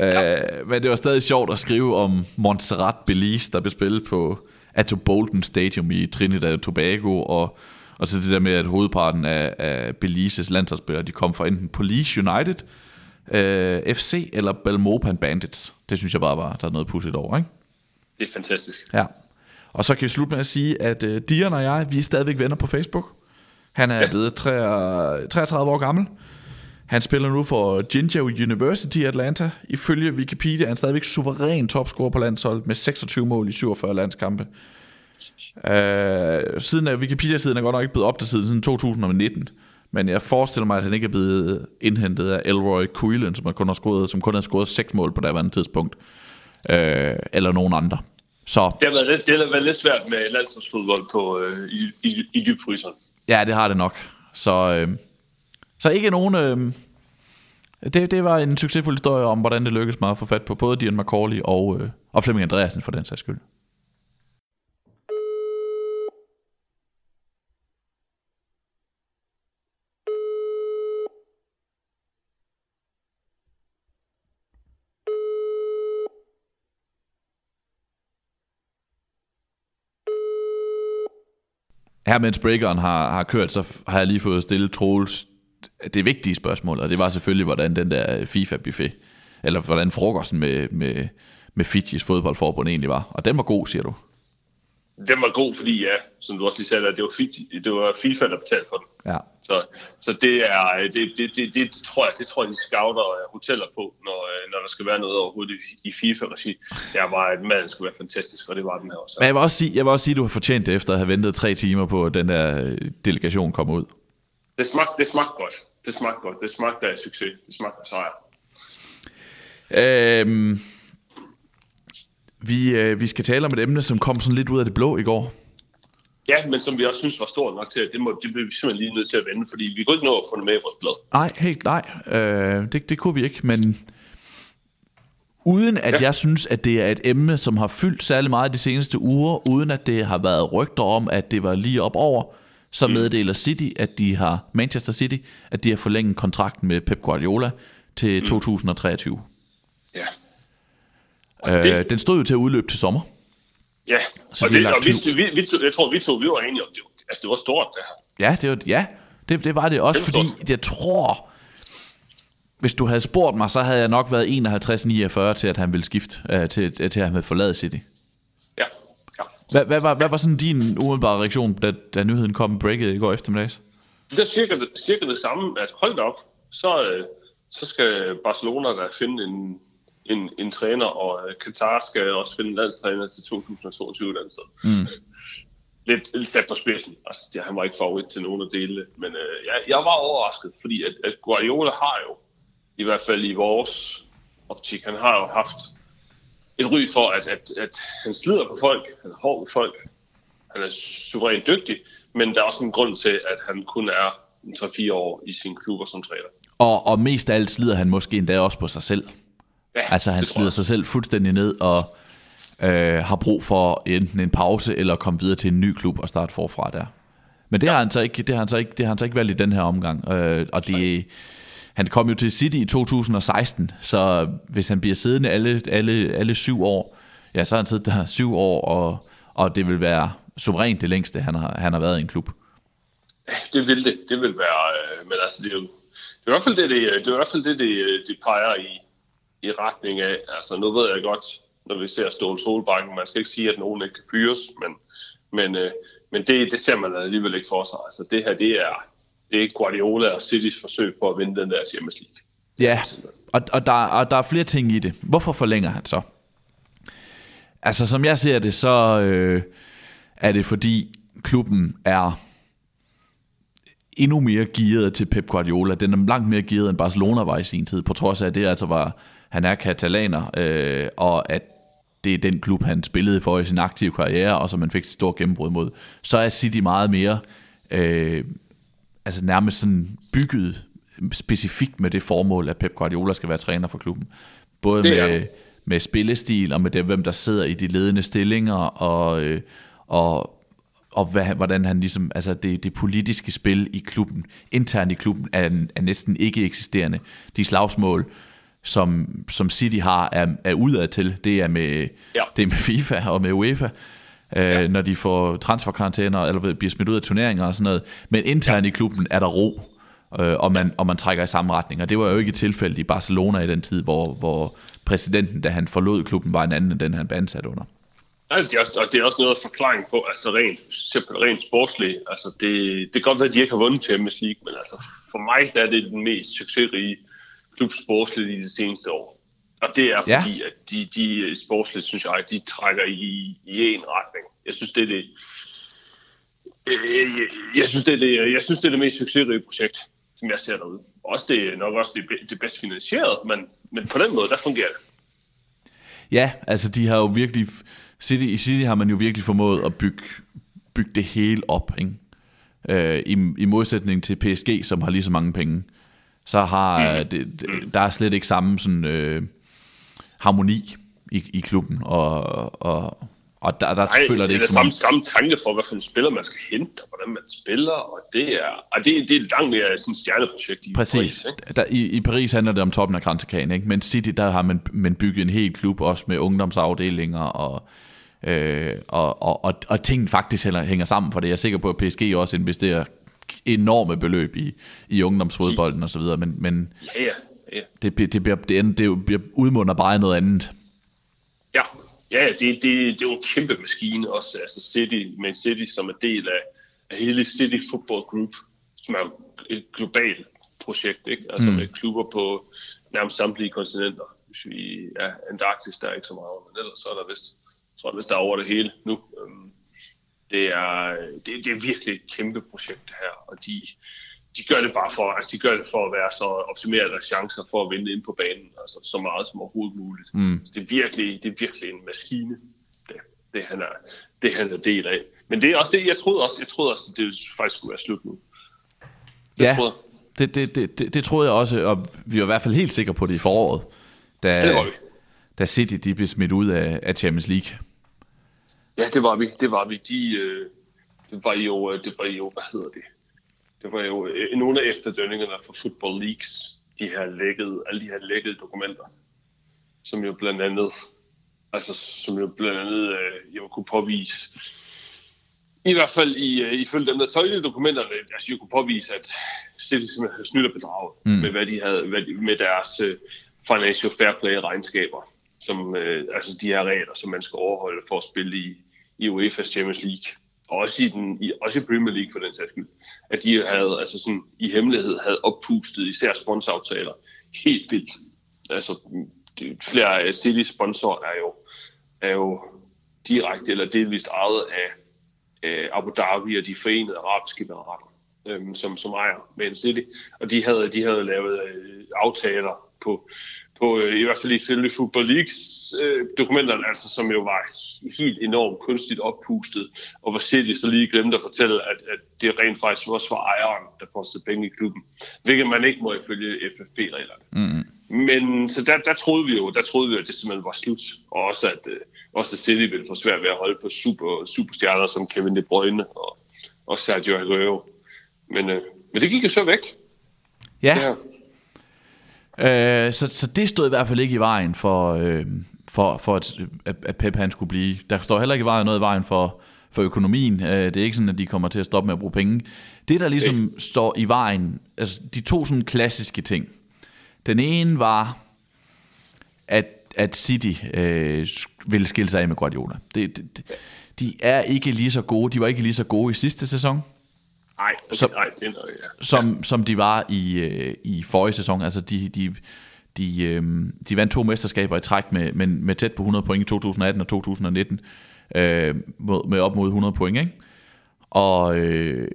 Ja. Øh, men det var stadig sjovt at skrive om Montserrat Belize, der blev spillet på Atto Bolton Stadium i Trinidad og Tobago, og, og så det der med, at hovedparten af, af Belizes landsholdsspillere, de kom fra enten Police United, øh, FC eller Belmopan Bandits. Det synes jeg bare var, der er noget pudsigt over, ikke? Det er fantastisk. Ja. Og så kan vi slutte med at sige, at uh, Dion og jeg, vi er stadigvæk venner på Facebook. Han er ja. blevet 33 år gammel. Han spiller nu for Ginger University i Atlanta. Ifølge Wikipedia er han stadigvæk suveræn topscorer på landsholdet med 26 mål i 47 landskampe. Uh, siden af Wikipedia-siden er godt nok ikke blevet opdateret siden 2019. Men jeg forestiller mig, at han ikke er blevet indhentet af Elroy Quillen, som, kun har scoret, som kun har scoret 6 mål på det andet tidspunkt. Uh, eller nogen andre. Så. Det har været lidt, det har været lidt svært med landsholdsfodbold på, øh, i, i, i dybfryseren. Ja, det har det nok. Så, øh, så ikke nogen... Øh, det, det var en succesfuld historie om, hvordan det lykkedes mig at få fat på både Dian McCauley og, øh, og Flemming Andreasen for den sags skyld. Her mens breakeren har, har kørt, så har jeg lige fået stillet Troels det vigtige spørgsmål, og det var selvfølgelig, hvordan den der FIFA-buffet, eller hvordan frokosten med, med, med Fidjis fodboldforbund egentlig var. Og den var god, siger du? Den var god, fordi ja, som du også lige sagde, det var, Fiji, det var FIFA, der betalte for den. Ja. Så, så det, er, det, det, det, det, tror jeg, det tror jeg, de scouter hoteller på, når, når der skal være noget overhovedet i, FIFA-regi. Der var, at maden skulle være fantastisk, og det var den her også. Men jeg vil også sige, jeg vil også sige at du har fortjent det, efter at have ventet tre timer på, at den der øh, delegation kom ud. Det smagte, det smagte godt. Det smagte godt. Det smagte af succes. Det smagte af sejr. Øhm, vi, øh, vi skal tale om et emne, som kom sådan lidt ud af det blå i går. Ja, men som vi også synes var stort nok til, at det, må, det blev vi simpelthen lige nødt til at vende, fordi vi kunne ikke nå at få det med i vores blad. Nej, helt nej. Øh, det, det kunne vi ikke, men uden at ja. jeg synes, at det er et emne, som har fyldt særlig meget de seneste uger, uden at det har været rygter om, at det var lige op over, så mm. meddeler City, at de har Manchester City, at de har forlænget kontrakten med Pep Guardiola til mm. 2023. Ja. Øh, det, den stod jo til at udløbe til sommer. Ja, så og, det, og vi, vi, vi, jeg tror, vi to vi var enige om, det, altså, det var stort det her. Ja, det var, ja det, det var det også, det var fordi stort. jeg tror, hvis du havde spurgt mig, så havde jeg nok været 51-49 til, at han ville skifte, uh, til, til at han ville forlade City. Ja. ja. Hvad, hvad, var, hvad var sådan din umiddelbare reaktion, da, da nyheden kom breaket i går eftermiddags? Det er cirka, cirka det samme, at hold op, så, øh, så skal Barcelona der finde en, en, en træner, og øh, Qatar skal også finde en landstræner til 2022 et andet sted. Mm. Lidt, lidt sat på spidsen. Altså, ja, han var ikke favorit til nogen af delene, men øh, jeg, jeg var overrasket, fordi at, at Guardiola har jo, i hvert fald i vores optik, han har jo haft et ry for, at, at, at han slider på folk, han er hård med folk, han er suverænt dygtig, men der er også en grund til, at han kun er 3-4 år i sin klubber som træner. Og, og mest af alt slider han måske endda også på sig selv. Ja, Altså han slider sig selv fuldstændig ned og øh, har brug for enten en pause eller komme videre til en ny klub og starte forfra der. Men det har han så ikke, det har han så ikke, det har han så ikke valgt i den her omgang. Øh, og det, han kom jo til City i 2016, så hvis han bliver siddende alle, alle, alle syv år, ja, så har han siddet der syv år, og, og det vil være suverænt det længste, han har, han har været i en klub. Det vil det. Det vil være, øh, men altså det er jo det er i hvert fald det, det, det, er i hvert fald det, det, det peger i, i retning af. Altså nu ved jeg godt, når vi ser Ståle Solbakken, man skal ikke sige, at nogen ikke kan fyres, men, men, øh, men det, det ser man alligevel ikke for sig. Altså det her, det er, det er Guardiola og Citys forsøg på at vinde den der Champions League. Ja, og, og, der, og der er flere ting i det. Hvorfor forlænger han så? Altså, som jeg ser det, så øh, er det fordi klubben er endnu mere gearet til Pep Guardiola. Den er langt mere gearet end Barcelona var i sin tid, på trods af at det altså var, han er katalaner, øh, og at det er den klub, han spillede for i sin aktive karriere, og som man fik et stort gennembrud mod. Så er City meget mere, øh, altså nærmest sådan bygget specifikt med det formål, at Pep Guardiola skal være træner for klubben. Både Det med, han. med spillestil og med det, hvem der sidder i de ledende stillinger, og, øh, og, og hvad, hvordan han ligesom, altså det, det politiske spil i klubben, internt i klubben, er, er næsten ikke eksisterende. De slagsmål, som, som City har, er, er udad til. Det er med, Ja. det er med FIFA og med UEFA, øh, ja. når de får transferkarantæner, eller bliver smidt ud af turneringer og sådan noget. Men internt ja. i klubben er der ro, øh, og, man, og man trækker i samme retning. Og det var jo ikke tilfældet i Barcelona i den tid, hvor, hvor præsidenten, da han forlod klubben, var en anden end den, han blev ansat under. Ja, det er også, og det er også noget af forklaring på, altså rent, simpelthen rent sportsligt. Altså det, det kan godt være, at de ikke har vundet Champions League, men altså for mig der er det den mest succesrige klub sportsligt i de seneste år. Og det er Ja. fordi, at de, de sportsligt, synes jeg, de trækker i, i en retning. Jeg synes, det er det, jeg, jeg, jeg, synes, det er det, jeg synes, det er det mest succesrige projekt, som jeg ser derude. Også det nok også det, det bedst finansieret, men, men på den måde, der fungerer det. Ja, altså de har jo virkelig... City, I City har man jo virkelig formået at bygge, bygge det hele op, ikke? Øh, i, I modsætning til PSG, som har lige så mange penge, så har mm. det, det, der er slet ikke samme sådan, øh, harmoni i, i klubben, og, og, og der, der Nej, føler det ikke er som samme, samme tanke for, hvad for en spiller man skal hente, og hvordan man spiller, og det er, og det, det er langt mere sådan et stjerneprojekt i Præcis. Paris, ikke? Der, i, I Paris handler det om toppen af kransekagen, ikke? Men City, der har man, man bygget en hel klub, også med ungdomsafdelinger, og, øh, og, og, og, og tingene faktisk hænger, sammen, for det er jeg sikker på, at PSG også investerer enorme beløb i, i ungdomsfodbolden og så videre, men, men Ja, ja, ja. det, bliver- det, bliver, det, det, bliver udmunder bare noget andet. Ja, ja det, det, det er jo en kæmpe maskine også, altså City, Man City, som er del af, af hele City Football Group, som er et globalt projekt, ikke? Altså mm. med klubber på nærmest samtlige kontinenter. Hvis vi, ja, Antarktis, der er ikke så meget, men ellers så er der vist, så er der vist der er over det hele nu. Øhm, det er, det, det er virkelig et kæmpe projekt det her, og de, de gør det bare for, altså de gør det for at være så optimere deres chancer for at vinde ind på banen, altså så meget som overhovedet muligt. Mm. Det er virkelig, det er virkelig en maskine, det, det, han er, det han er del af. Men det er også det, jeg troede også, jeg troede også, at det faktisk skulle være slut nu. Det Ja, troede det, det, det, det, det troede jeg også, og vi var i hvert fald helt sikre på det i foråret, da, Det da City de blev smidt ud af, af Champions League. Ja, det var vi. Det var vi. De, øh, det var jo, øh, det var jo, hvad hedder det? Det var jo øh, nogle af efterdønningerne for Football Leagues, de her lækkede, alle de her lækkede dokumenter, som jo blandt andet, altså som jo blandt andet, øh, jo kunne påvise, i hvert fald i, øh, ifølge dem, der tolkede dokumenterne, altså jo kunne påvise, at City simpelthen havde snydt og bedraget mm. med, hvad de havde, hvad de, med deres øh, financial fair play regnskaber, som, øh, altså de her regler, som man skal overholde for at spille i, i UEFA's Champions League, og også i, den, i, også i Premier League for den sags skyld, at de havde altså sådan, i hemmelighed havde oppustet især sponsoraftaler helt vildt. Altså det, flere af City sponsorer er jo, er jo direkte eller delvist ejet af øh, Abu Dhabi og de forenede arabiske emirater, øh, som, som ejer Man City. Og de havde, de havde lavet øh, aftaler på, på øh, i hvert fald ifølge Football Leagues øh, dokumenterne, altså, som jo var helt enormt kunstigt oppustet, og hvor City så lige glemte at fortælle, at, at det rent faktisk også var ejeren, der postede penge i klubben, hvilket man ikke må ifølge FFP-reglerne. Mm. Men så der, der, troede vi jo, der troede vi, at det simpelthen var slut, og også at, øh, også at City ville få svært ved at holde på super, superstjerner som Kevin De Bruyne og, og Sergio Aguero. Men, øh, men det gik jo så væk. Ja. ja. Øh, så, så det stod i hvert fald ikke i vejen for, øh, for, for at, at Pep han skulle blive. Der står heller ikke noget i vejen for, for økonomien. Øh, det er ikke sådan, at de kommer til at stoppe med at bruge penge. Det, der ligesom okay. står i vejen, altså de to sådan klassiske ting. Den ene var, at, at City øh, ville skille sig af med Guardiola. Det, det, de er ikke lige så gode. De var ikke lige så gode i sidste sæson. Nej, okay, som, nej, det er noget, ja. Som, ja. som de var i, øh, i forrige sæson. Altså, de, de, de, øh, de vandt to mesterskaber i træk med, med, med tæt på 100 point i 2018 og 2019. Øh, med, med op mod 100 point, ikke? Og, øh,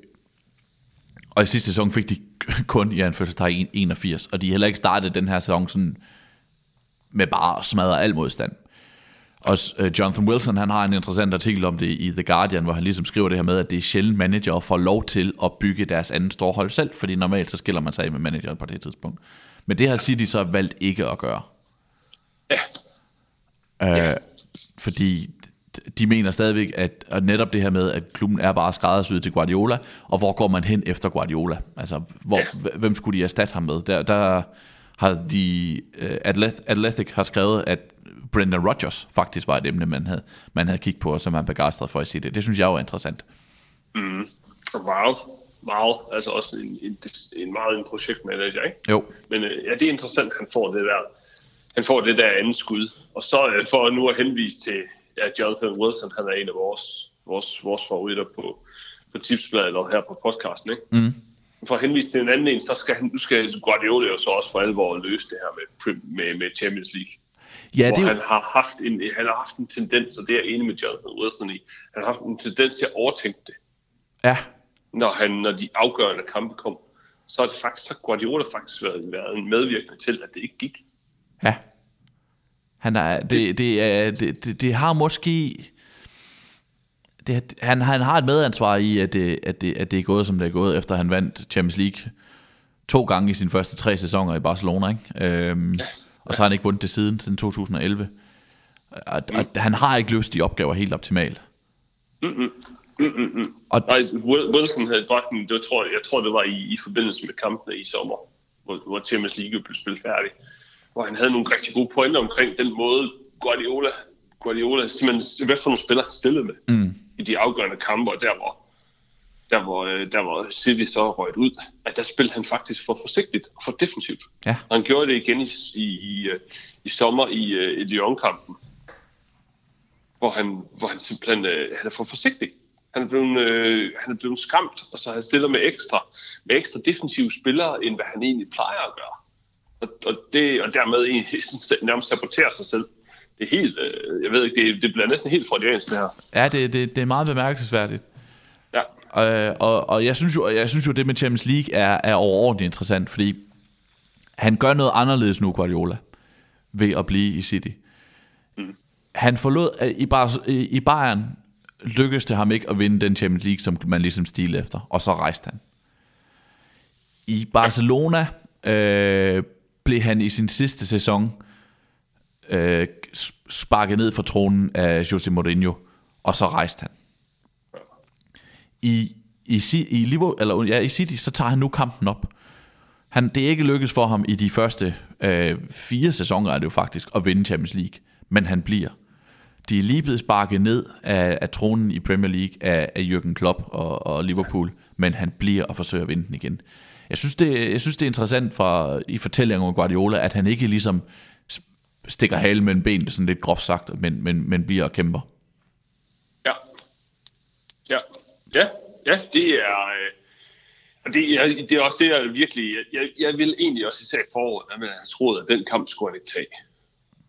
og i sidste sæson fik de kun i anførselstegn 81, og de heller ikke startet den her sæson sådan med bare at smadre al modstand. Og uh, Jonathan Wilson, han har en interessant artikel om det i The Guardian, hvor han ligesom skriver det her med, at det er sjældent manager får lov til at bygge deres anden storhold selv, fordi normalt så skiller man sig af med manageren på det tidspunkt. Men det har City så valgt ikke at gøre. Ja. Uh, ja. Fordi de mener stadigvæk, at, at netop det her med, at klubben er bare skræddersyet til Guardiola, og hvor går man hen efter Guardiola? Altså, hvor, ja. hvem skulle de erstatte ham med? Der, der har de, uh, Athletic har skrevet, at Brendan Rodgers faktisk var et emne, man havde, man havde kigget på, og som man begejstret for at sige det. Det synes jeg var interessant. Mm. Wow. Wow. Altså også en, en, en meget en projektmanager, ikke? Jo. Men øh, ja, det er interessant, at han får det der, han får det der andet skud. Og så øh, for nu at henvise til ja, Jonathan Wilson, han er en af vores, vores, vores favoritter på, på tipsbladet eller her på podcasten, ikke? Mm. For at henvise til en anden en, så skal, han, nu skal Guardiola jo så også for alvor løse det her med, med, med Champions League. Ja, det jo... han, har haft en, han har haft en tendens, og det er jeg enig med Jonathan Wilson i, han har haft en tendens til at overtænke det. Ja. Når, han, når de afgørende kampe kom, så har det faktisk, så Guardiola faktisk været, været en medvirkende til, at det ikke gik. Ja. Han er, det, det, er, det, det, det har måske... Det, han, han har et medansvar i, at det, at, det, at det er gået, som det er gået, efter han vandt Champions League to gange i sine første tre sæsoner i Barcelona. Ikke? Øhm, ja og så har han ikke vundet det siden, siden 2011. Og, mm. og han har ikke løst de opgaver helt optimalt. Mm-mm. Mm-mm. Og, Nej, Wilson havde dragten, det tror, jeg tror det var i, i forbindelse med kampene i sommer, hvor, hvor Champions League blev spillet færdig, hvor han havde nogle rigtig gode pointer omkring den måde, Guardiola, Guardiola simpelthen, hvad for nogle spillere stillede med mm. i de afgørende kampe, og der hvor, der hvor, øh, der hvor City så røget ud, at der spillede han faktisk for forsigtigt og for defensivt. Ja. Og han gjorde det igen i, i, i, øh, i sommer i, øh, i Lyon-kampen, hvor han, hvor han simpelthen han er for forsigtig. Han er, blevet, øh, han er blevet skræmt, og så han stiller med ekstra, med ekstra defensive spillere, end hvad han egentlig plejer at gøre. Og, og, det, og dermed egentlig nærmest saboterer sig selv. Det er helt, øh, jeg ved ikke, det, det bliver næsten helt freudiansk det her. Ja, det, det, det er meget bemærkelsesværdigt. Ja. Øh, og, og jeg, synes jo, jeg synes jo, det med Champions League er, er overordentligt interessant, fordi han gør noget anderledes nu, Guardiola, ved at blive i City. Mm. Han forlod, øh, i, Bar, i Bayern lykkedes det ham ikke at vinde den Champions League, som man ligesom stilede efter, og så rejste han. I Barcelona øh, blev han i sin sidste sæson øh, sparket ned fra tronen af Jose Mourinho, og så rejste han i, i, i, Liverpool, eller, ja, i City, så tager han nu kampen op. Han, det er ikke lykkedes for ham i de første øh, fire sæsoner, er det jo faktisk, at vinde Champions League. Men han bliver. De er lige blevet sparket ned af, af tronen i Premier League af, af Jürgen Klopp og, og Liverpool, men han bliver og forsøger at vinde den igen. Jeg synes, det, jeg synes, det er interessant fra, i fortællingen om Guardiola, at han ikke ligesom stikker halen mellem benene, sådan lidt groft sagt, men, men, men bliver og kæmper. Ja. Ja, Ja, ja, det er... Øh, og det, er, det er også det, jeg virkelig... Jeg, jeg vil egentlig også især i foråret, at man troet, at den kamp skulle han ikke tage.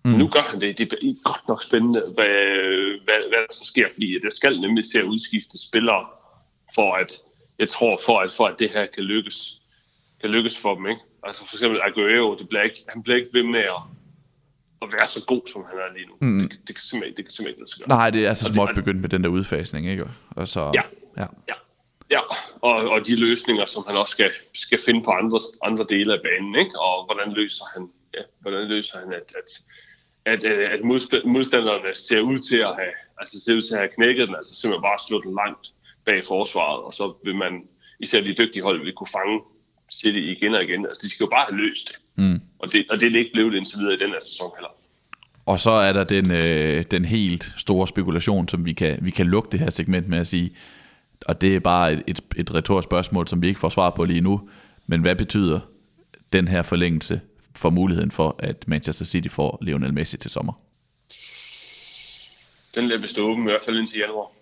Mm. nu gør han det. Det er godt nok spændende, hvad, hvad, hvad der så sker, fordi det skal nemlig til at udskifte spillere, for at, jeg tror, for at, for at det her kan lykkes, kan lykkes for dem. Ikke? Altså for eksempel Aguero, det bliver ikke, han bliver ikke ved med at, at være så god, som han er lige nu. Mm. Det, det, kan simpelthen, det kan simpelthen ikke lade sig gøre. Nej, det er altså småt begyndt med den der udfasning, ikke? Og så, Ja. Ja. Ja, ja. Og, og de løsninger, som han også skal, skal finde på andre, andre dele af banen, ikke? Og hvordan løser han, ja, hvordan løser han at, at, at, øh, at modstanderne ser ud til at have, altså ser ud til at have knækket den, altså simpelthen bare slået den langt bag forsvaret, og så vil man, især de dygtige hold, vil kunne fange City igen og igen. Altså, de skal jo bare have løst det. Mm. Og, det og det er det ikke blevet indtil videre i den her sæson heller. Og så er der den, øh, den helt store spekulation, som vi kan, vi kan lukke det her segment med at sige, og det er bare et, et, et retorisk spørgsmål, som vi ikke får svar på lige nu, men hvad betyder den her forlængelse for muligheden for, at Manchester City får Lionel Messi til sommer? Den lader vi stå åben i hvert fald indtil januar.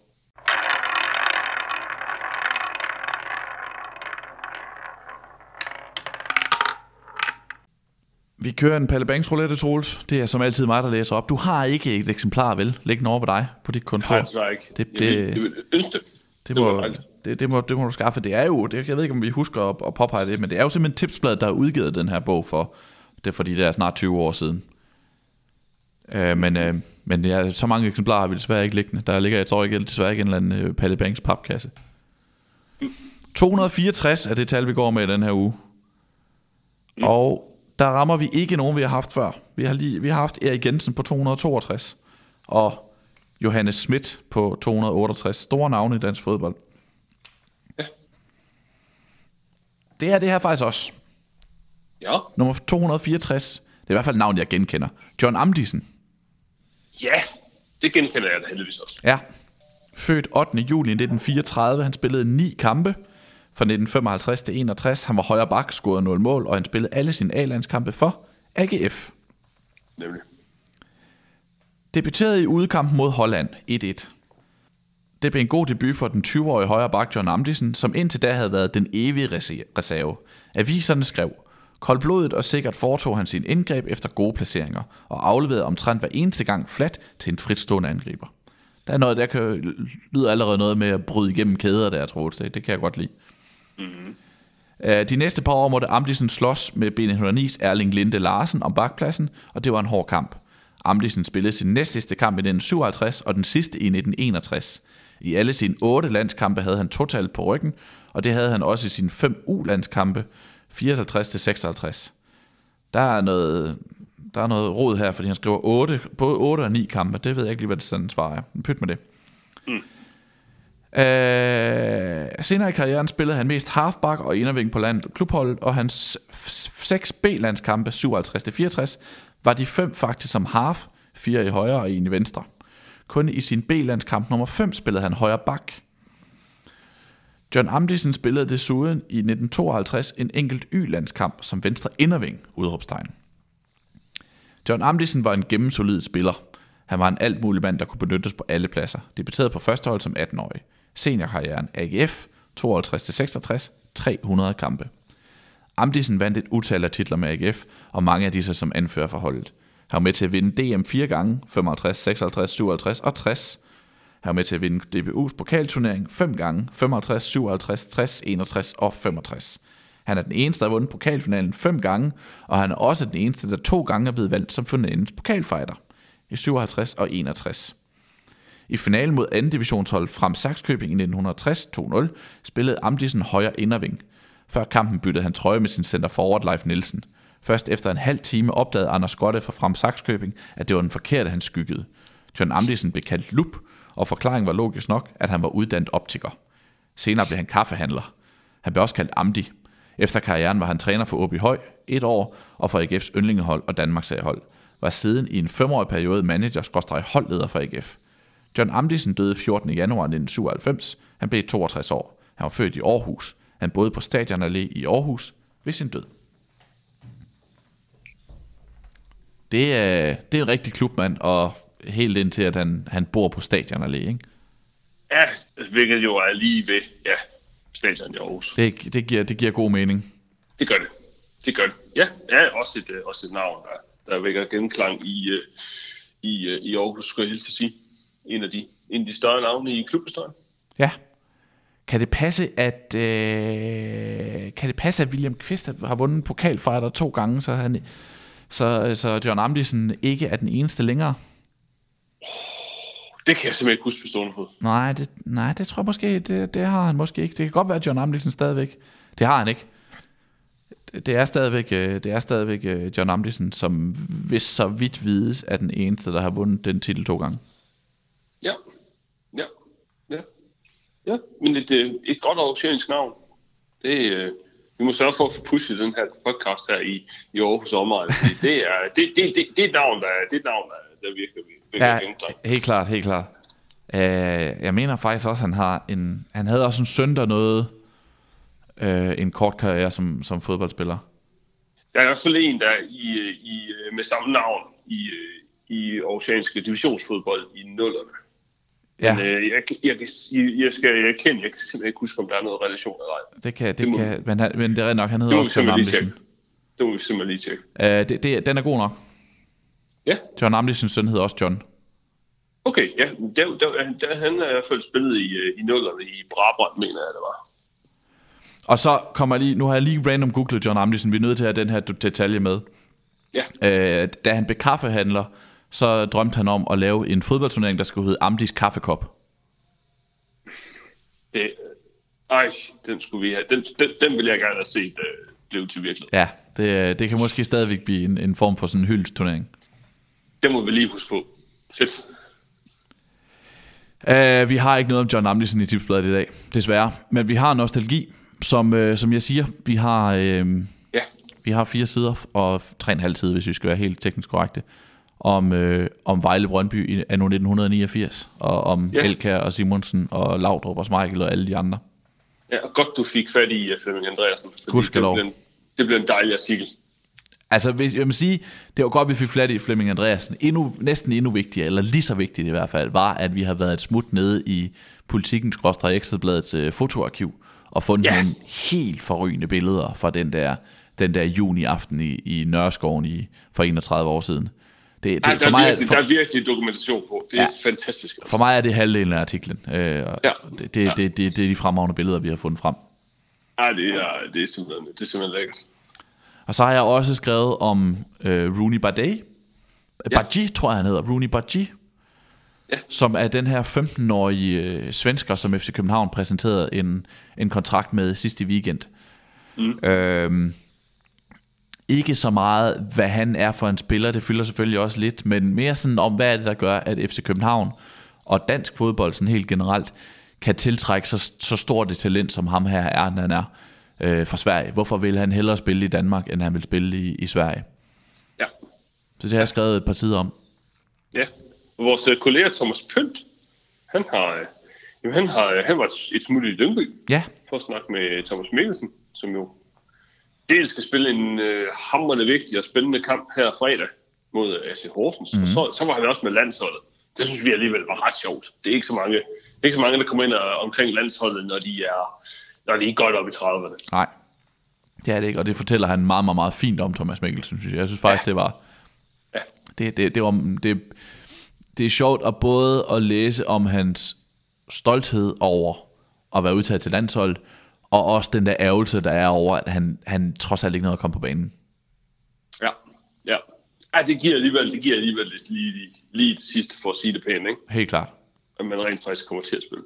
Vi kører en Palle Banks roulette, Troels. Det er som altid mig, der læser op. Du har ikke et eksemplar, vel? Liggende over ved dig på dit kontor. Nej, desværre ikke. Det- Det, det, det- jeg, vil, jeg vil ønske det. Det Det må, det, det, må, det må du skaffe. Det er jo, det, jeg ved ikke, om vi husker at, at påpege det, men det er jo simpelthen tipsbladet, der har udgivet den her bog for, det er for de der snart 20 år siden. Øh, men øh, men ja, så mange eksemplarer har vi desværre ikke liggende. Der ligger, jeg tror ikke, desværre ikke en eller anden øh, Palle Banks papkasse. 264 er det tal, vi går med i den her uge. Mm. Og der rammer vi ikke nogen, vi har haft før. Vi har, lige, vi har haft Erik Jensen på 262. Og Johannes Schmidt på 268. Store navne i dansk fodbold. Ja. Det er det her faktisk også. Ja. Nummer 264. Det er i hvert fald navn, jeg genkender. John Amdisen. ja, det genkender jeg da heldigvis også. Ja. Født 8. juli 1934. Han spillede ni kampe fra 1955 til 61. Han var højre bak, scorede 0 mål, og han spillede alle sine A-landskampe for AGF. Nemlig. Debuterede i udekampen mod Holland 1-1. Det blev en god debut for den 20-årige højre bak John Amdisen, som indtil da havde været den evige rese- reserve. Aviserne skrev, koldblodet og sikkert foretog han sin indgreb efter gode placeringer, og afleverede omtrent hver eneste gang flat til en fritstående angriber. Der er noget, der kan, lyder allerede noget med at bryde igennem kæder der, Troels. Det, det kan jeg godt lide. Øh, De næste par år måtte Amdisen slås med B109's Erling Linde Larsen om bakpladsen, og det var en hård kamp. Amdisen spillede sin næstsidste kamp i 1957 og den sidste i 1961. I alle sine otte landskampe havde han totalt på ryggen, og det havde han også i sine fem U-landskampe, 54-56. Der er noget, der er noget rod her, fordi han skriver 8, både 8 og 9 kampe. Det ved jeg ikke lige, hvad det sådan svar er. Men Pyt med det. Øh, senere i karrieren spillede han mest halfback og inderving på landet klubholdet, og hans f- seks B-landskampe, 57-64, var de fem faktisk som half, fire i højre og en i venstre. Kun i sin B-landskamp nummer 5 spillede han højre bak. John Amdisen spillede desuden i 1952 en enkelt Y-landskamp som venstre inderving, udråbstegn. John Amdisen var en gennemsolid spiller. Han var en alt mulig mand, der kunne benyttes på alle pladser. Debuterede på første hold som 18-årig. Seniorkarrieren AGF, 52-66, 300 kampe. Amdisen vandt et utal af titler med AGF, og mange af disse som anfører for holdet. Han var med til at vinde DM fire gange, 55, 56, 57 og 60. Han var med til at vinde DBU's pokalturnering fem gange, 55, 57, 60, 61 og 65. Han er den eneste, der har vundet pokalfinalen fem gange, og han er også den eneste, der to gange er blevet valgt som finalens pokalfighter i 57 og 61. I finalen mod 2. divisionshold Frem Saxkøbing i 1960 2-0 spillede Amdisen højre inderving. Før kampen byttede han trøje med sin center forward Leif Nielsen. Først efter en halv time opdagede Anders Gotte fra Frem Saxkøbing, at det var den forkerte, han skyggede. John Amdisen blev kaldt lup, og forklaringen var logisk nok, at han var uddannet optiker. Senere blev han kaffehandler. Han blev også kaldt Amdi. Efter karrieren var han træner for OB Høj et år, og for AGF's yndlingehold og Danmarks hold. Var siden i en femårig periode manager holdleder for AGF. John Amdisen døde 14. januar 1997. Han blev 62 år. Han var født i Aarhus. Han boede på Stadion Allé i Aarhus ved sin død. Det er, det er en rigtig klubmand, og helt indtil at han, han bor på Stadion Allé, ikke? Ja, hvilket jo er lige ved, ja, stadion i Aarhus. Det, Det, giver, det giver god mening. det gør det. Det gør det. Ja, ja også, et, øh, også et navn, der, der vækker genklang i, øh, i, øh, i Aarhus, skulle jeg hilse at sige. En af de, en af de større navne i klubhistorien. Ja. Kan det passe, at øh, kan det passe, at William Kvist har vundet pokalfighter to gange, så han så, så John Amdisen ikke er den eneste længere. Det kan jeg simpelthen ikke huske på stående fod. Nej, det, nej, det tror jeg måske, det, det har han måske ikke. Det kan godt være, at John Amdisen stadigvæk. Det har han ikke. Det, det er stadigvæk, øh, det er stadigvæk øh, John Amdisen, som hvis så vidt vides, er den eneste, der har vundet den titel to gange. Ja, ja, ja. Ja, men et, øh, et godt oceanisk navn. Det, øh, vi må sørge for at få pushet den her podcast her i, i Aarhus omegn. Det er, det, det, det, det et navn, der, det et navn, der, der virker, virker Ja, ja. helt klart, helt klart. Uh, jeg mener faktisk også, at han har en, han havde også en søn, der nåede uh, en kort karriere som, som fodboldspiller. Der er i hvert fald en, der er i, i, med samme navn i, i oceanske divisionsfodbold i nullerne. Ja, Men, øh, jeg, jeg, sige- jeg, skal erkende, jeg kan simpelthen ikke huske, om der er noget relation eller ej. det kan, det, det må- kan men, han, men det er nok, han hedder også John Amdisen. Det må vi simpelthen lige tjekke. Uh, det, det, den er god nok. Ja, John Amdisens søn hedder også John. okay. Ja, der, der, der, han er i hvert fald spillet i, øh, i nullerne i Brabrand, mener jeg, det var. Og så kommer jeg lige, nu har jeg lige random googlet John Amdisen, vi er nødt til at have den her detalje med. Ja, Uh, da han blev kaffehandler, så drømte han om at lave en fodboldturnering, der skulle hedde Amdis Kaffekop. det, ej, den skulle vi have. Den, den, den vil jeg gerne have set uh, blive til virkelighed. Ja, det, det kan måske stadigvæk blive en, en form for sådan en hyldesturnering. Det må vi lige huske på. Fedt. Uh, vi har ikke noget om John Amdisen i tipsbladet i dag, desværre. Men vi har nostalgi, som, uh, som jeg siger. Vi har, uh, Ja, vi har fire sider, og tre og en halv side, hvis vi skal være helt teknisk korrekte, om, uh, om Vejle Brøndby i anno 1989, og om Ja. Elkær og Simonsen og Laudrup og Smeichel og alle de andre. ja og godt du fik fat i uh, Flemming Andreasen. Gudskelov. Det blev, en, det blev en dejlig artikel. Altså, hvis, jeg vil sige, det var godt, vi fik flat i Flemming Andreasen. Endnu, næsten endnu vigtigere, eller lige så vigtigt i hvert fald, var, at vi har været et smut nede i politikens Ekstrabladets øh, fotoarkiv, og fundet ja. nogle helt forrygende billeder fra den der, den der juni aften i, i Nørreskoven i, for 31 år siden. Det, det, Ej, der, for, er mig, virkelig, for, der er virkelig dokumentation på. Det er Ja. fantastisk. for mig er det halvdelen af artiklen. Øh, Ja. det, det, Ja. det, det, det er de fremragende billeder, vi har fundet frem. Ej, det er, det er simpelthen, det er simpelthen lækkert. Og så har jeg også skrevet om øh, Rooney Bardet. Ja. Badji, tror jeg han hedder. Rooney Badji. Ja. Som er den her 15-årige øh, svensker, som FC København præsenterede en, en kontrakt med sidste weekend. Mm. Øhm, ikke så meget, hvad han er for en spiller, det fylder selvfølgelig også lidt, men mere sådan om, hvad er det, der gør, at FC København og dansk fodbold sådan helt generelt kan tiltrække så, så stort et talent, som ham her er, når han er øh, fra Sverige. Hvorfor vil han hellere spille i Danmark, end han vil spille i, i Sverige? Ja. Så det har jeg skrevet et par tider om. Ja. Vores øh, kollega Thomas Pønt, han har, øh, jamen, han har, øh, han var et smut i Lyngby Ja, for at snakke med Thomas Mikkelsen, som jo dels skal spille en øh, hammerende vigtig og spændende kamp her fredag mod AC Horsens. Mm. Og så, så var han også med landsholdet. Det synes vi alligevel var ret sjovt. Det er ikke så mange, det er ikke så mange der kommer ind og, omkring landsholdet, når de er, når de er godt op i 30'erne. nej. Det er det ikke, og det fortæller han meget, meget, meget fint om, Thomas Mikkelsen, synes jeg. Jeg synes faktisk, ja. det var... Ja. Det, det, det, var det, det er sjovt at både at læse om hans stolthed over at være udtaget til landshold, og også den der ærgelse, der er over, at han, han trods alt ikke nåede at komme på banen. Ja, ja. Ej, det giver alligevel, det giver alligevel lige, lige, lige det sidste for at sige det pænt, ikke? Helt klart. At man rent faktisk kommer til at spille.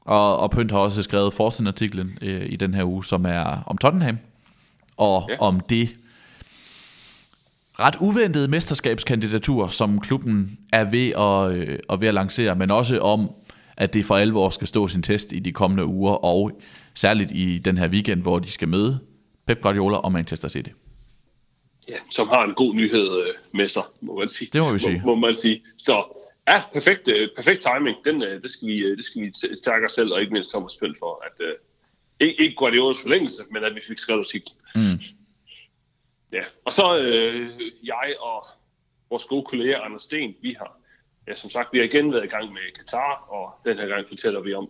Og, og Pønt har også skrevet forskningsartiklen øh, i den her uge, som er om Tottenham, og ja. om det ret uventede mesterskabskandidatur, som klubben er ved at, øh, at, ved at lancere, men også om, at det for alvor skal stå sin test i de kommende uger, og særligt i den her weekend, hvor de skal møde Pep Guardiola og Manchester City. Ja, som har en god nyhed øh, med sig, må man sige. Det må vi sige. Må, må man sige. Så ja, perfekt, øh, perfekt timing. Den, øh, det, skal vi, øh, det skal vi takke os selv, og ikke mindst Thomas Pøl for, at øh, ikke, ikke Guardiolas forlængelse, men at vi fik skrevet artiklen. Mm. Ja, og så øh, jeg og vores gode kollega Anders Sten, vi har, ja, som sagt, vi har igen været i gang med Katar, og den her gang fortæller vi om,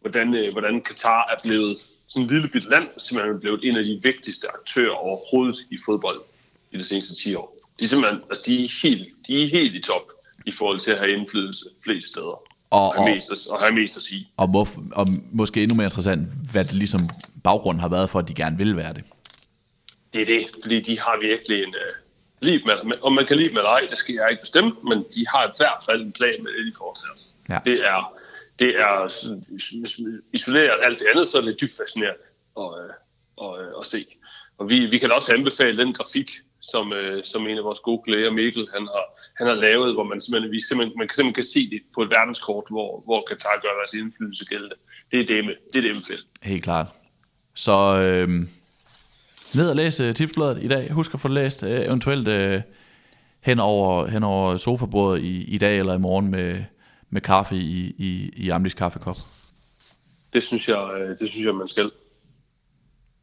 hvordan, øh, hvordan Katar er blevet sådan et lille bit land, simpelthen blevet en af de vigtigste aktører overhovedet i fodbold i de seneste 10 år. De er simpelthen, altså de er helt, de er helt i top i forhold til at have indflydelse flest steder. Og- Og, have mest, at- og have mest at sige. Og, hvor, og måske endnu mere interessant, hvad det ligesom baggrund har været for, at de gerne vil være det. Det er det, fordi de har virkelig en, øh, Lide med, om man kan lide med eller ej, det skal jeg ikke bestemme, men de har i hvert fald en plan med det, de foretager sig. Ja. Det er, det er hvis man isolerer alt det andet, så er det dybt fascinerende at, at, at, at se. Og vi, vi kan også anbefale den grafik, som, øh, som en af vores gode kolleger, Mikkel, han har, han har lavet, hvor man simpelthen, vi simpelthen, man simpelthen kan se det på et verdenskort, hvor, hvor Katar gør deres indflydelse gældende. Det er det med, det er det med fedt. Helt klart. Så øh, ned og læse øh, tipsbladet i dag. Husk at få det læst, øh, eventuelt uh, hen, over, hen over sofabordet i, i dag eller i morgen med, med kaffe i, i, i Amlis kaffekop. Det synes jeg, det synes jeg man skal.